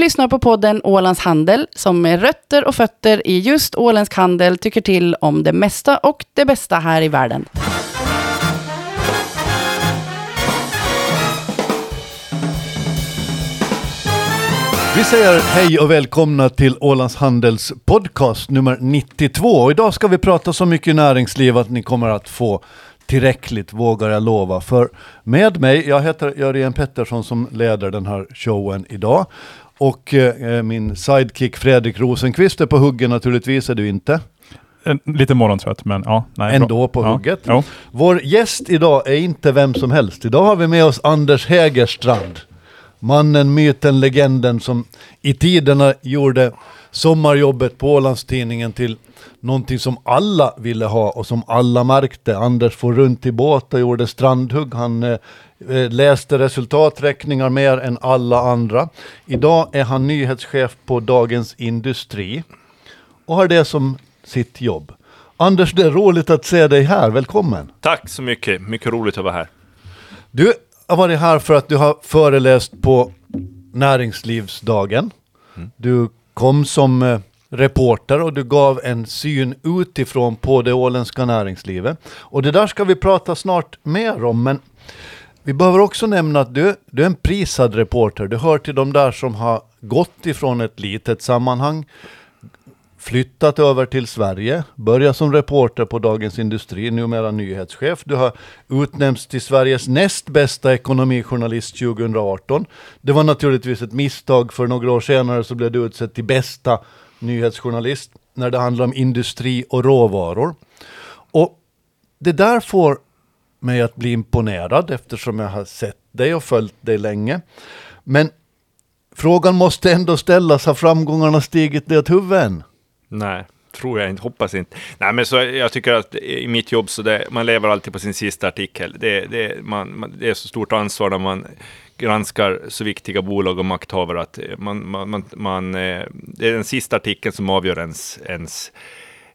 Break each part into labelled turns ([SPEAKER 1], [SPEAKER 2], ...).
[SPEAKER 1] lyssnar på podden Ålands Handel som med rötter och fötter i just åländsk handel tycker till om det mesta och det bästa här i världen.
[SPEAKER 2] Vi säger hej och välkomna till Ålands Handels podcast nummer 92. Och idag ska vi prata så mycket näringsliv att ni kommer att få tillräckligt, vågar jag lova. För med mig, jag heter Jörgen Pettersson som leder den här showen idag. Och eh, min sidekick Fredrik Rosenqvist är på huggen naturligtvis, är du inte?
[SPEAKER 3] Lite morgontrött, men ja. Nej,
[SPEAKER 2] Ändå på
[SPEAKER 3] ja.
[SPEAKER 2] hugget.
[SPEAKER 3] Ja.
[SPEAKER 2] Vår gäst idag är inte vem som helst. Idag har vi med oss Anders Hägerstrand. Mannen, myten, legenden som i tiderna gjorde sommarjobbet på Ålandstidningen till någonting som alla ville ha och som alla märkte. Anders får runt i båt och gjorde strandhugg. Han eh, läste resultaträkningar mer än alla andra. Idag är han nyhetschef på Dagens Industri och har det som sitt jobb. Anders, det är roligt att se dig här. Välkommen!
[SPEAKER 4] Tack så mycket, mycket roligt att vara här.
[SPEAKER 2] Du har varit här för att du har föreläst på Näringslivsdagen. Du kom som eh, reporter och du gav en syn utifrån på det åländska näringslivet. Och det där ska vi prata snart mer om, men vi behöver också nämna att du, du är en prisad reporter. Du hör till de där som har gått ifrån ett litet sammanhang, flyttat över till Sverige, börjat som reporter på Dagens Industri, numera nyhetschef. Du har utnämnts till Sveriges näst bästa ekonomijournalist 2018. Det var naturligtvis ett misstag, för några år senare så blev du utsedd till bästa nyhetsjournalist när det handlar om industri och råvaror. Och det där får mig att bli imponerad eftersom jag har sett dig och följt dig länge. Men frågan måste ändå ställas, har framgångarna stigit dig åt huvudet?
[SPEAKER 4] Nej, tror jag inte, hoppas inte. Nej, men så jag tycker att i mitt jobb så det, man lever alltid på sin sista artikel. Det, det, man, man, det är så stort ansvar när man granskar så viktiga bolag och makthavare att eh, man, man, man, man, eh, det är den sista artikeln som avgör ens, ens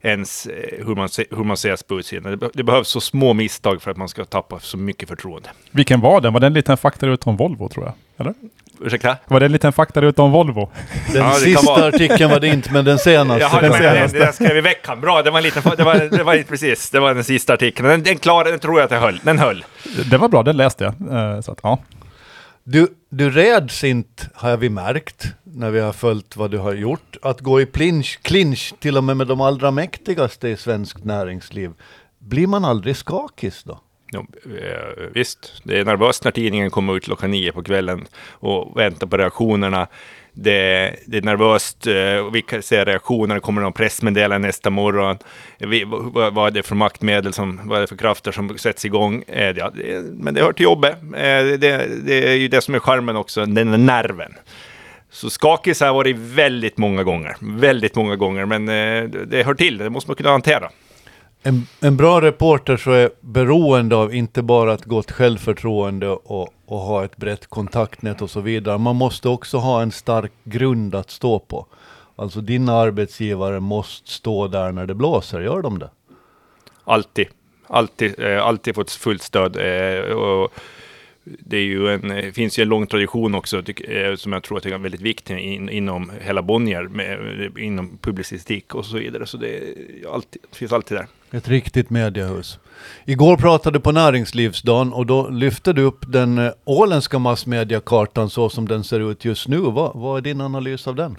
[SPEAKER 4] ens eh, hur man, hur man ses på utsidan. Det, be- det behövs så små misstag för att man ska tappa så mycket förtroende.
[SPEAKER 3] Vilken var den? Var det en liten faktaruta om Volvo, tror jag? Eller?
[SPEAKER 4] Ursäkta?
[SPEAKER 3] Var det en liten faktaruta om Volvo?
[SPEAKER 2] Den
[SPEAKER 4] Ja,
[SPEAKER 2] sista artikeln var det inte, men den senaste.
[SPEAKER 4] Jaha,
[SPEAKER 3] den
[SPEAKER 4] den,
[SPEAKER 3] senaste.
[SPEAKER 4] den jag skrev i veckan. Bra, det var en liten, det var, det var precis, det var den sista artikeln. Den, den klarade, den tror jag att jag höll. Den höll.
[SPEAKER 3] Det var bra, den läste jag. Eh, Så att, ja.
[SPEAKER 2] Du, du räds inte, har vi märkt, när vi har följt vad du har gjort, att gå i clinch, clinch till och med med de allra mäktigaste i svenskt näringsliv. Blir man aldrig skakis då?
[SPEAKER 4] Ja, eh, visst, det är nervöst när tidningen kommer ut klockan nio på kvällen och väntar på reaktionerna. Det, det är nervöst, eh, vilka och vi kan se reaktioner, kommer någon pressmeddelande nästa morgon? Eh, vi, vad, vad är det för maktmedel, som, vad är det för krafter som sätts igång? Eh, ja, det, men det hör till jobbet. Eh, det, det är ju det som är charmen också, den där nerven. Så skakis har jag varit väldigt många gånger, väldigt många gånger, men eh, det, det hör till, det måste man kunna hantera.
[SPEAKER 2] En, en bra reporter så är beroende av inte bara ett gott självförtroende och, och ha ett brett kontaktnät och så vidare. Man måste också ha en stark grund att stå på. Alltså dina arbetsgivare måste stå där när det blåser, gör de det?
[SPEAKER 4] Alltid. Alltid, eh, alltid fått fullt stöd. Eh, och det är ju en, eh, finns ju en lång tradition också, eh, som jag tror att är väldigt viktig in, inom hela Bonnier, med, eh, inom publicistik och så vidare. Så det, alltid, finns alltid där.
[SPEAKER 2] Ett riktigt mediehus. Igår pratade du på näringslivsdagen och då lyfte du upp den åländska massmediakartan så som den ser ut just nu. Vad, vad är din analys av den?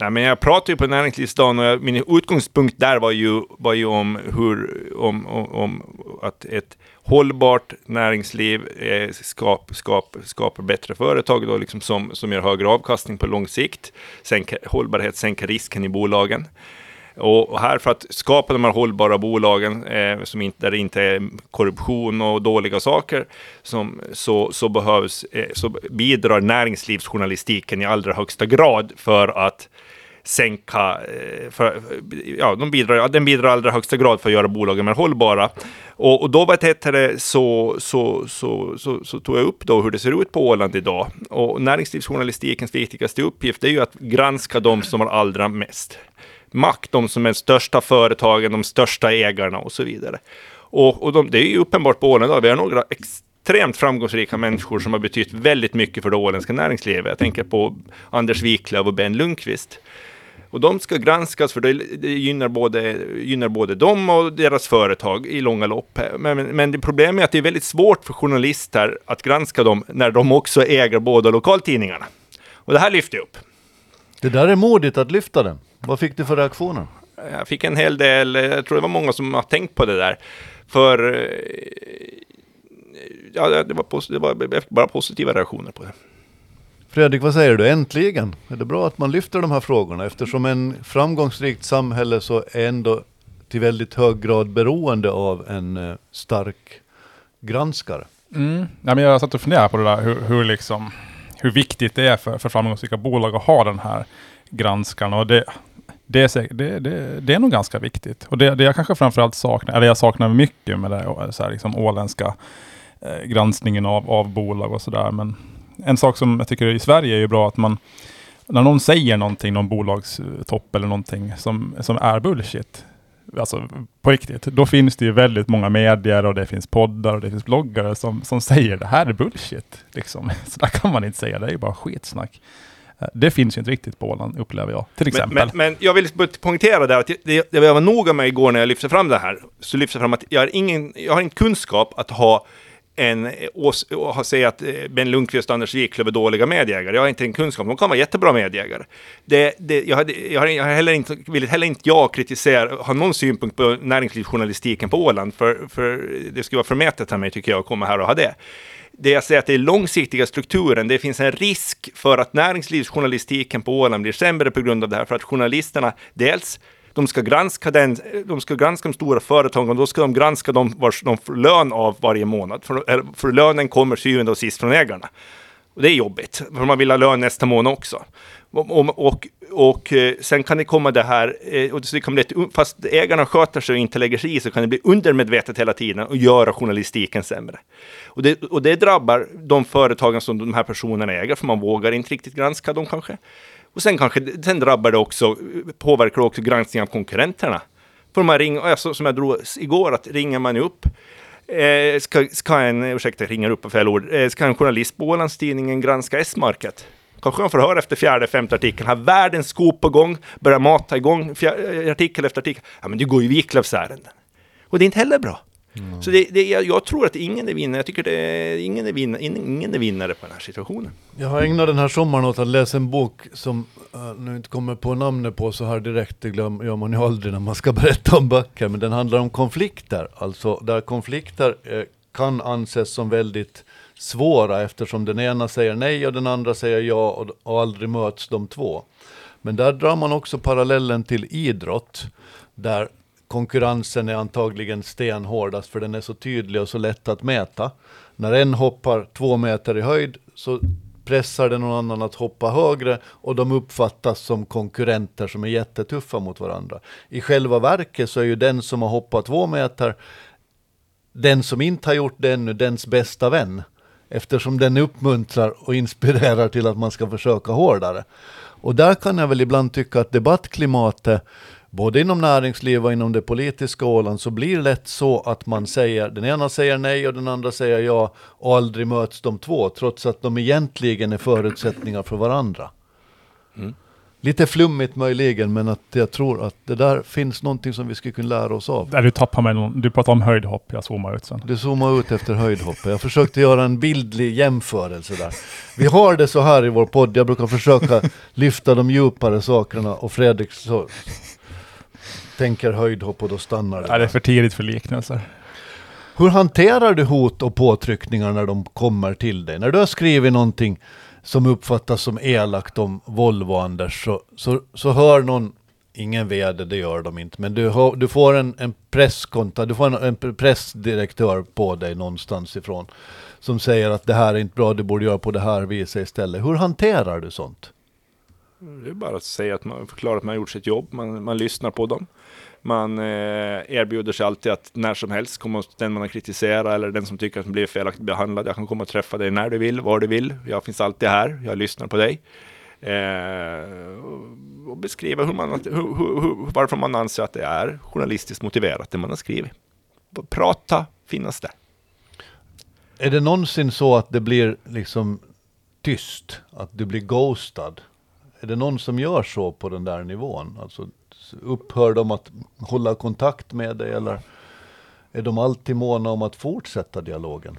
[SPEAKER 4] Nej, men jag pratade ju på näringslivsdagen och jag, min utgångspunkt där var ju, var ju om, hur, om, om, om att ett hållbart näringsliv eh, skap, skap, skapar bättre företag då, liksom som, som gör högre avkastning på lång sikt. Sänka, hållbarhet sänker risken i bolagen. Och här för att skapa de här hållbara bolagen, eh, som inte, där det inte är korruption och dåliga saker, som, så, så, behövs, eh, så bidrar näringslivsjournalistiken i allra högsta grad för att sänka, eh, för, ja, de bidrar, den bidrar i allra högsta grad för att göra bolagen mer hållbara. Och, och då vad heter det, så, så, så, så, så tog jag upp då hur det ser ut på Åland idag. Och näringslivsjournalistikens viktigaste uppgift är ju att granska de som har allra mest makt, de som är de största företagen, de största ägarna och så vidare. Och, och de, det är ju uppenbart på Åland idag, vi har några extremt framgångsrika människor som har betytt väldigt mycket för det åländska näringslivet. Jag tänker på Anders Wiklöf och Ben Lundqvist. Och de ska granskas för det, gynnar, både, gynnar både dem och deras företag i långa lopp. Men, men, men det problemet är att det är väldigt svårt för journalister att granska dem när de också äger båda lokaltidningarna. Och det här lyfter jag upp.
[SPEAKER 2] Det där är modigt att lyfta den. Vad fick du för reaktioner?
[SPEAKER 4] Jag fick en hel del, jag tror det var många som har tänkt på det där. För eh, ja, det, var, det var bara positiva reaktioner på det.
[SPEAKER 2] Fredrik, vad säger du? Äntligen! Är det bra att man lyfter de här frågorna? Eftersom en framgångsrikt samhälle så är ändå till väldigt hög grad beroende av en eh, stark granskare.
[SPEAKER 3] Mm. Ja, men jag satt och funderade på det där, hur, hur, liksom, hur viktigt det är för, för framgångsrika bolag att ha den här granskaren. Och det, det, är, säkert, det, det, det är nog ganska viktigt. Och det, det jag kanske framförallt saknar, eller jag saknar mycket med det eh, så här, liksom, åländska eh, granskningen av, av bolag och sådär. Men en sak som jag tycker i Sverige är ju bra att man, när någon säger någonting, någon bolagstopp eller någonting som, som är bullshit, alltså på riktigt, då finns det ju väldigt många medier och det finns poddar och det finns bloggare som, som säger det här är bullshit. Liksom. Så där kan man inte säga, det är ju bara skitsnack. Det finns ju inte riktigt på Åland, upplever jag, till
[SPEAKER 4] Men,
[SPEAKER 3] exempel.
[SPEAKER 4] men, men jag vill poängtera där att det, jag var noga med igår när jag lyfte fram det här, så lyfte jag fram att jag har ingen, jag har inte kunskap att ha en, att och säga att eh, Ben Lundqvist och Anders Wiklöf är dåliga medjägare. Jag har inte en kunskap. De kan vara jättebra medjägare. Det, det, jag, hade, jag, hade, jag hade heller inte, vill heller inte jag kritisera, ha någon synpunkt på näringslivsjournalistiken på Åland, för, för det skulle vara förmätet av mig tycker jag att komma här och ha det. Det jag säger att det är långsiktiga strukturen. Det finns en risk för att näringslivsjournalistiken på Åland blir sämre på grund av det här, för att journalisterna dels de ska granska den, de ska granska de stora företagen och då ska de granska dem vars de får lön av varje månad. För, för lönen kommer syvende och sist från ägarna. Och det är jobbigt, för man vill ha lön nästa månad också. Och, och, och, eh, sen kan det komma det här, eh, och det kan bli ett, fast ägarna sköter sig och inte lägger sig i, så kan det bli undermedvetet hela tiden och göra journalistiken sämre. Och det, och det drabbar de företagen som de här personerna äger, för man vågar inte riktigt granska dem kanske. Och sen kanske, sen drabbar det också, påverkar det också granskningen av konkurrenterna. För man ringer, alltså, som jag drog igår, att ringer man upp Eh, ska, ska en, ursäkta jag ringer upp på fel ord, eh, ska en journalist på Ålandstidningen granska S-market? Kanske man får höra efter fjärde, femte artikeln, har världens skop på gång, börjar mata igång fjär, eh, artikel efter artikel. Ja, men det går ju Wiklöfs ärenden. Och det är inte heller bra. Så det, det, jag, jag tror att ingen är vinnare. Jag tycker det är, ingen, är vinnare, ingen är vinnare på den här situationen.
[SPEAKER 2] Jag har ägnat den här sommaren åt att läsa en bok som jag nu inte kommer på namnet på så här direkt, det glöm, gör man ju aldrig när man ska berätta om böcker, men den handlar om konflikter, alltså där konflikter uh, kan anses som väldigt svåra eftersom den ena säger nej och den andra säger ja och, och aldrig möts de två. Men där drar man också parallellen till idrott, där konkurrensen är antagligen stenhårdast för den är så tydlig och så lätt att mäta. När en hoppar två meter i höjd så pressar det någon annan att hoppa högre och de uppfattas som konkurrenter som är jättetuffa mot varandra. I själva verket så är ju den som har hoppat två meter den som inte har gjort det ännu, dens bästa vän. Eftersom den uppmuntrar och inspirerar till att man ska försöka hårdare. Och där kan jag väl ibland tycka att debattklimatet, både inom näringsliv och inom det politiska Åland, så blir lätt så att man säger, den ena säger nej och den andra säger ja, och aldrig möts de två, trots att de egentligen är förutsättningar för varandra. Lite flummigt möjligen, men att jag tror att det där finns någonting som vi skulle kunna lära oss av.
[SPEAKER 3] Där du tappar mig någon, du pratar om höjdhopp, jag zoomar ut sen.
[SPEAKER 2] Du zoomar ut efter höjdhoppet. Jag försökte göra en bildlig jämförelse där. Vi har det så här i vår podd, jag brukar försöka lyfta de djupare sakerna och Fredrik så tänker höjdhopp och då stannar det.
[SPEAKER 3] Ja, det är för tidigt för liknelser.
[SPEAKER 2] Hur hanterar du hot och påtryckningar när de kommer till dig? När du har skrivit någonting som uppfattas som elakt om Volvo, Anders, så, så, så hör någon, ingen vd, det gör de inte, men du, har, du får en, en presskontakt, du får en, en pressdirektör på dig någonstans ifrån, som säger att det här är inte bra, du borde göra på det här viset istället. Hur hanterar du sånt?
[SPEAKER 4] Det är bara att säga att man förklarar att man har gjort sitt jobb, man, man lyssnar på dem. Man eh, erbjuder sig alltid att när som helst komma hos den man har kritiserat eller den som tycker att man blir felaktigt behandlad. Jag kan komma och träffa dig när du vill, var du vill. Jag finns alltid här, jag lyssnar på dig. Eh, och- och beskriva hur man, hur, hur, hur, varför man anser att det är journalistiskt motiverat det man har skrivit. Prata, finnas där.
[SPEAKER 2] Är det någonsin så att det blir liksom tyst? Att du blir ghostad? Är det någon som gör så på den där nivån? Alltså upphör de att hålla kontakt med dig eller är de alltid måna om att fortsätta dialogen?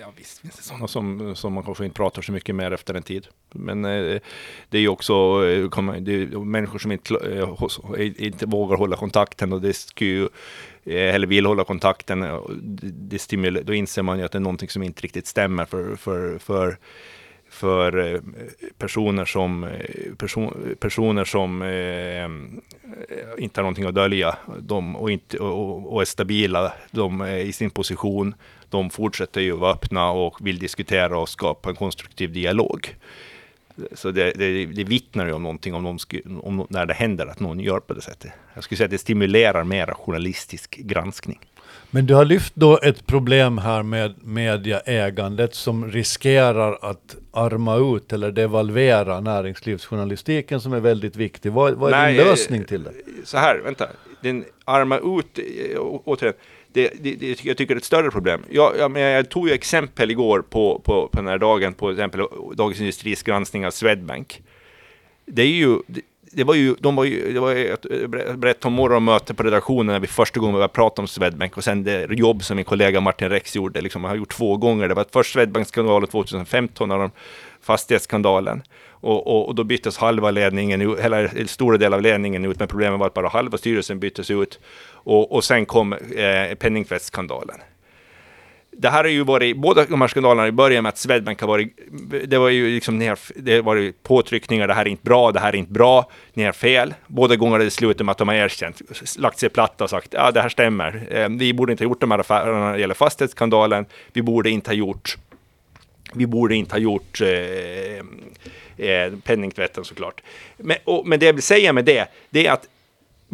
[SPEAKER 4] Ja, visst finns det sådana som, som man kanske inte pratar så mycket med efter en tid. Men eh, det är ju också eh, det är människor som inte, eh, inte vågar hålla kontakten och det ska ju, eh, eller vill hålla kontakten. Det, det stimulerar, då inser man ju att det är någonting som inte riktigt stämmer för, för, för för eh, personer som, eh, person, personer som eh, inte har någonting att dölja de, och, inte, och, och är stabila de är i sin position. De fortsätter ju vara öppna och vill diskutera och skapa en konstruktiv dialog. Så det, det, det vittnar ju om någonting om, om när det händer att någon gör på det sättet. Jag skulle säga att det stimulerar mera journalistisk granskning.
[SPEAKER 2] Men du har lyft då ett problem här med mediaägandet som riskerar att arma ut eller devalvera näringslivsjournalistiken som är väldigt viktig. Vad, vad är
[SPEAKER 4] Nej,
[SPEAKER 2] din lösning till det?
[SPEAKER 4] Så här, vänta. Den arma ut, eh, återigen. Det, det, det, jag tycker det är ett större problem. Jag, jag, jag tog ju exempel igår på, på, på den här dagen, på exempel Dagens Industris granskning av Swedbank. Det är ju, det, det var ju, de var ju, det var ju ett brett om morgonmöte på redaktionen när vi första gången började prata om Swedbank och sen det jobb som min kollega Martin Rex gjorde, liksom, han har gjort två gånger. Det var först Swedbank-skandalen 2015 när de fastighetsskandalen. Och, och, och då byttes halva ledningen, hela stora delar av ledningen ut, men problemet var att bara halva styrelsen byttes ut. Och, och sen kom eh, penningtvättsskandalen. Det här har ju varit, båda de här skandalerna i början med att Swedbank har varit, det var ju liksom, ni har, det har varit påtryckningar, det här är inte bra, det här är inte bra, ni har fel. Båda gånger har det slutat med att de har erkänt, lagt sig platta och sagt, ja det här stämmer, eh, vi borde inte ha gjort de här affärerna när det gäller fastighetsskandalen, vi borde inte ha gjort vi borde inte ha gjort eh, eh, penningtvätten såklart. Men, och, men det jag vill säga med det, det är att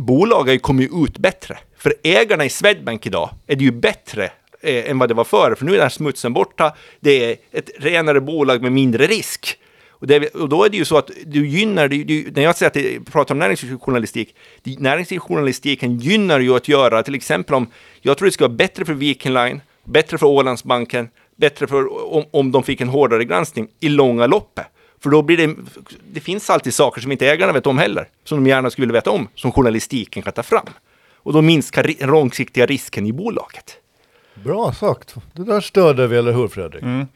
[SPEAKER 4] bolag har ju kommit ut bättre. För ägarna i Swedbank idag är det ju bättre eh, än vad det var förr. För nu är den här smutsen borta. Det är ett renare bolag med mindre risk. Och, det, och då är det ju så att du gynnar, du, du, när jag säger att det, pratar om näringslivsjournalistik, näringslivsjournalistiken gynnar ju att göra, till exempel om, jag tror det ska vara bättre för Viking Line, bättre för Ålandsbanken, bättre för om, om de fick en hårdare granskning i långa loppet. För då blir det, det finns alltid saker som inte ägarna vet om heller, som de gärna skulle veta om, som journalistiken kan ta fram. Och då minskar den långsiktiga risken i bolaget.
[SPEAKER 2] Bra sagt. Det där stöder vi, eller hur Fredrik?
[SPEAKER 3] Mm.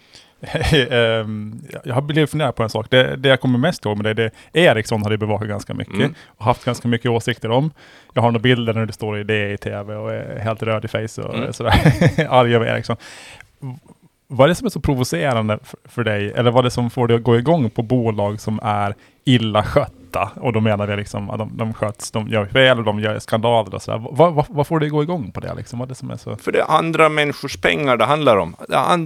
[SPEAKER 3] Ehm, jag har blivit funderad på en sak. Det, det jag kommer mest ihåg med det, det är Ericsson har det bevakat ganska mycket
[SPEAKER 4] Mm.
[SPEAKER 3] och haft ganska mycket åsikter om. Jag har några bilder när det står i det i tv och är helt röd i face och
[SPEAKER 4] Mm.
[SPEAKER 3] sådär. Arg över Ericsson. Vad är det som är så provocerande för, för dig? Eller vad är det som får dig att gå igång på bolag som är illa skötta? Och då menar vi liksom att de, de sköts, de gör fel, de gör skandaler och sådär. Vad, vad, vad får det gå igång på det liksom? Vad är det som är så...
[SPEAKER 4] För det är andra människors pengar det handlar om.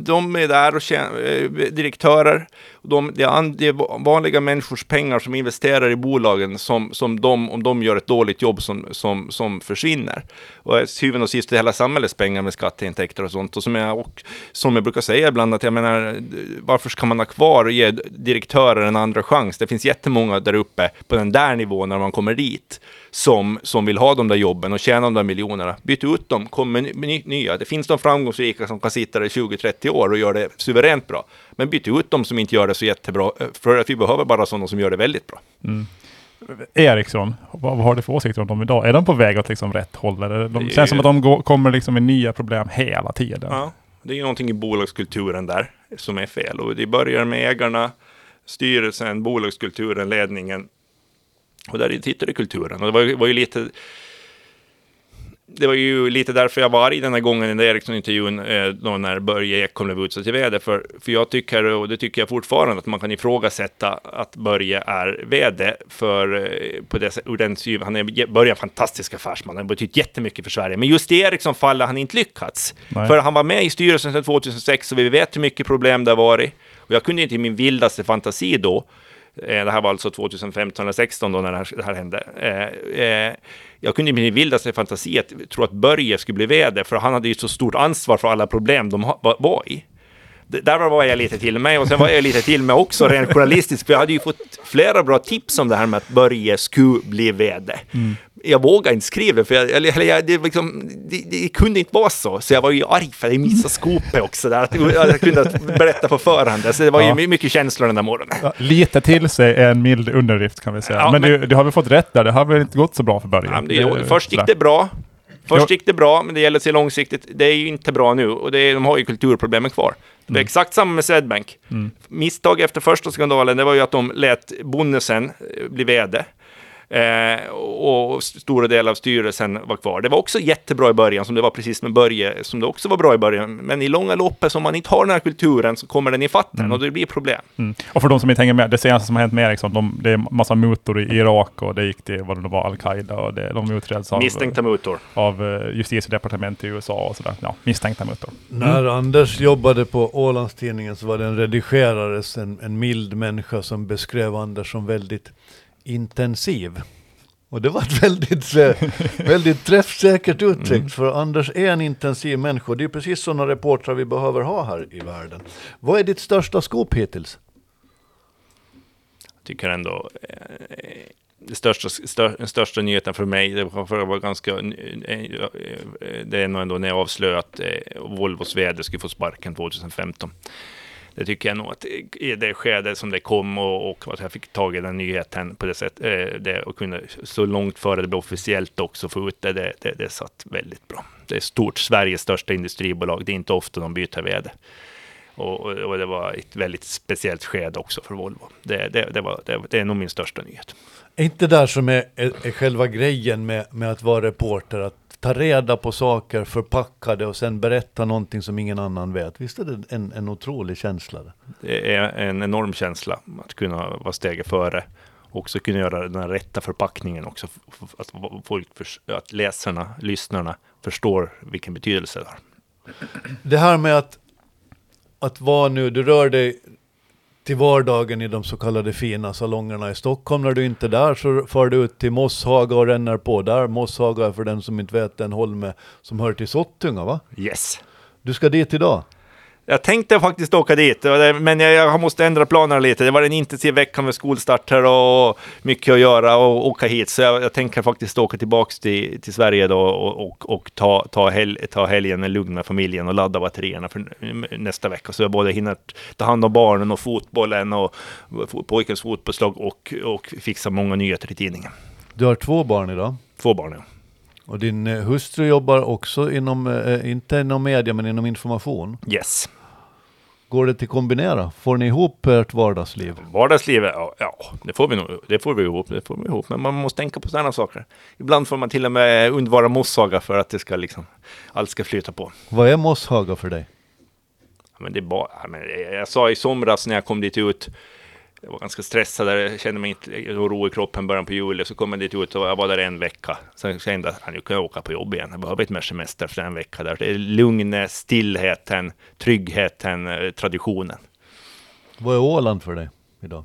[SPEAKER 4] De är där och tjänar, eh, direktörer. De, det, är det är vanliga människors pengar som investerar i bolagen som, som de, om de gör ett dåligt jobb, som, som, som försvinner. Och eh, till syvende och sist är hela samhällets pengar med skatteintäkter och sånt. Och som, jag, och som jag brukar säga ibland, att jag menar, varför ska man ha kvar och ge direktörer en andra chans? Det finns jättemånga där uppe på den där nivån när man kommer dit som, som vill ha de där jobben och tjäna de där miljonerna. Byt ut dem, kom med ny- nya. Det finns de framgångsrika som kan sitta där i 20-30 år och göra det suveränt bra. Men byt ut dem som inte gör det så jättebra, eh, för att vi behöver bara sådana som gör det väldigt bra.
[SPEAKER 3] Ericsson, vad, vad har du för åsikter om dem idag? Är de på väg åt liksom rätt håll? Eller de
[SPEAKER 4] Det
[SPEAKER 3] känns som att de går, kommer liksom med nya problem hela tiden.
[SPEAKER 4] Ja, det är ju någonting i bolagskulturen där som är fel. Och det börjar med ägarna, styrelsen, bolagskulturen, ledningen. Och där tittar du kulturen. Och det var ju, var ju lite... Det var ju lite därför jag var arg den här gången i den där Ericsson-intervjun, eh, då när Börje Ekholm blev utsedd till vd. För, för jag tycker, och det tycker jag fortfarande, att man kan ifrågasätta att Börje är vd. För eh, på det, ur den synen, han är Börje är en fantastisk affärsman, han har betytt jättemycket för Sverige. Men just i Ericsson-fallet har han inte lyckats.
[SPEAKER 3] Nej.
[SPEAKER 4] För han var med i styrelsen sedan 2006 och vi vet hur mycket problem det har varit. Och jag kunde inte i min vildaste fantasi då, eh, det här var alltså 2015 eller 2016 då när det här, det här hände. Eh, eh, jag kunde i min vildaste fantasi att, tro att Börje skulle bli vd, för han hade ju så stort ansvar för alla problem de ha, var, i. Där var jag lite till mig och sen var jag lite till mig också rent journalistiskt, för jag hade ju fått flera bra tips om det här med att Börje skulle bli vd jag vågade inte skriva för jag, eller, jag, det, liksom, det, det kunde inte vara så. Så jag var ju arg för att jag missade skopet också. Där, att jag kunde berätta på förhand. Så det var
[SPEAKER 3] Ja.
[SPEAKER 4] ju mycket känslor den där morgonen.
[SPEAKER 3] Ja, lite till sig är en mild underdrift kan vi säga.
[SPEAKER 4] Ja,
[SPEAKER 3] men
[SPEAKER 4] men-
[SPEAKER 3] du, du har väl fått rätt där. Det har väl inte gått så bra för början.
[SPEAKER 4] Det, först gick det bra. Först gick det bra, men det gäller att se långsiktigt. Det är ju inte bra nu och det är, de har ju kulturproblemen kvar. Det
[SPEAKER 3] Mm.
[SPEAKER 4] är exakt samma med Swedbank. Misstag efter första skandalen, det var ju att de lät Bonnesen eh, bli vd. Eh, och stora delar av styrelsen var kvar. Det var också jättebra i början, som det var precis med Börje, som det också var bra i början. Men i långa loppet, om man inte har den här kulturen, så kommer den ifatt den och det blir problem.
[SPEAKER 3] Mm. Och för de som inte hänger med, det senaste som har hänt med Ericsson, de, det är massa mutor i Irak och det gick till vad det nu var, Al-Qaida och det, de utreds av,
[SPEAKER 4] Misstänkta mutor.
[SPEAKER 3] av eh, justitiedepartementet i USA och sådär. Ja, misstänkta mutor.
[SPEAKER 2] När Anders jobbade på Ålandstidningen så var det en redigerare, en, en mild människa som beskrev Anders som väldigt intensiv. Och det var ett väldigt, eh, väldigt träffsäkert uttryck, för Anders är en intensiv människa. Det är precis sådana reportrar vi behöver ha här i världen. Vad är ditt största skop hittills?
[SPEAKER 4] tycker ändå eh, det största, stör, den största nyheten för mig, det var, ganska, eh, det är nog ändå när jag avslöjade att Volvos vd skulle få sparken 2015. Det tycker jag nog att i det skede som det kom och, och att jag fick tag i den nyheten på det sättet, eh, det, och kunde så långt före det blev officiellt också få ut det, det, det, det satt väldigt bra. Det är stort, Sveriges största industribolag, det är inte ofta de byter vd. Och, och, det var ett väldigt speciellt skede också för Volvo. Det, det, det, var, det, det är nog min största nyhet.
[SPEAKER 2] Är inte där som är, är, är själva grejen med, med att vara reporter, att ta reda på saker, förpacka det och sen berätta någonting som ingen annan vet. Visst är det en, en otrolig känsla? Det?
[SPEAKER 4] Det är en enorm känsla att kunna vara steget före. Också kunna göra den rätta förpackningen också. Att, folk, att läsarna, lyssnarna förstår vilken betydelse det har.
[SPEAKER 2] Det här med att, att vara nu, du rör dig till vardagen i de så kallade fina salongerna i Stockholm. När du inte är där så far du ut till Mosshaga och ränner på där. Mosshaga är för den som inte vet en holme som hör till Sottunga va?
[SPEAKER 4] Yes!
[SPEAKER 2] Du ska dit idag.
[SPEAKER 4] Jag tänkte faktiskt åka dit, men jag, måste ändra planerna lite. Det var en intensiv vecka med skolstarter och mycket att göra och åka hit. Så jag, jag tänker faktiskt åka tillbaka till, till Sverige då och, och, och ta, ta, hel, ta helgen med lugn med familjen och ladda batterierna för nästa vecka. Så jag både hinner ta hand om barnen och fotbollen och pojkens fotbollslag och, och fixa många nyheter i tidningen.
[SPEAKER 2] Du har två barn idag.
[SPEAKER 4] Två barn, ja.
[SPEAKER 2] Och din eh, hustru jobbar också inom, eh, inte inom media men inom information.
[SPEAKER 4] Yes.
[SPEAKER 2] Går det till kombinera? Får ni ihop ert vardagsliv?
[SPEAKER 4] Vardagslivet, ja, ja det får vi nog. Det får vi ihop, det får vi ihop. Men man måste tänka på sådana saker. Ibland får man till och med undvara Mosshaga för att det ska liksom, allt ska flyta på.
[SPEAKER 2] Vad är Mosshaga för dig?
[SPEAKER 4] Men det är bara, jag sa i somras när jag kom dit ut, jag var ganska stressad, jag kände mig inte ro i kroppen början på juli, så kom jag dit ut och jag var där en vecka. Sen kände jag att nu kan jag åka på jobb igen, jag behöver inte mer semester för en vecka där. Det är lugnet, stillheten, tryggheten, eh, traditionen.
[SPEAKER 2] Vad är Åland för dig idag?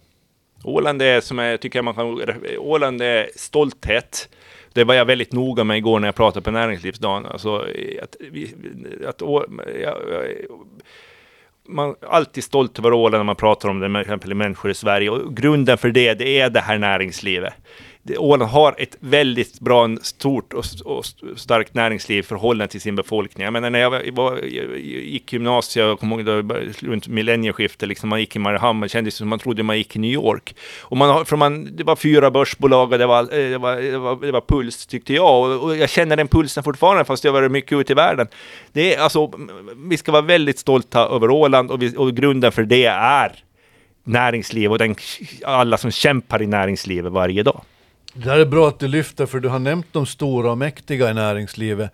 [SPEAKER 4] Åland är som jag tycker man kan... Åland är stolthet. Det var jag väldigt noga med igår när jag pratade på näringslivsdagen. Alltså, att, att, Å- jag, jag, man är alltid stolt över Åland när man pratar om det, med exempel människor i Sverige. Och grunden för det, det är det här näringslivet. Det, Åland har ett väldigt bra, stort och, och starkt näringsliv i förhållande till sin befolkning. Jag menar, när jag, var, var, jag gick gymnasiet, jag kommer ihåg runt millennieskiftet, liksom, man gick i Mariehamn, det kändes som man trodde man gick i New York. Och man, för man, det var fyra börsbolag och det var, eh, det var, det var, det var puls, tyckte jag. Och, och jag känner den pulsen fortfarande, fast jag har varit mycket ute i världen. Det är, alltså, vi ska vara väldigt stolta över Åland och, vi, och grunden för det är näringsliv och den, alla som kämpar i näringslivet varje dag.
[SPEAKER 2] Det här är bra att du lyfter för du har nämnt de stora och mäktiga i näringslivet.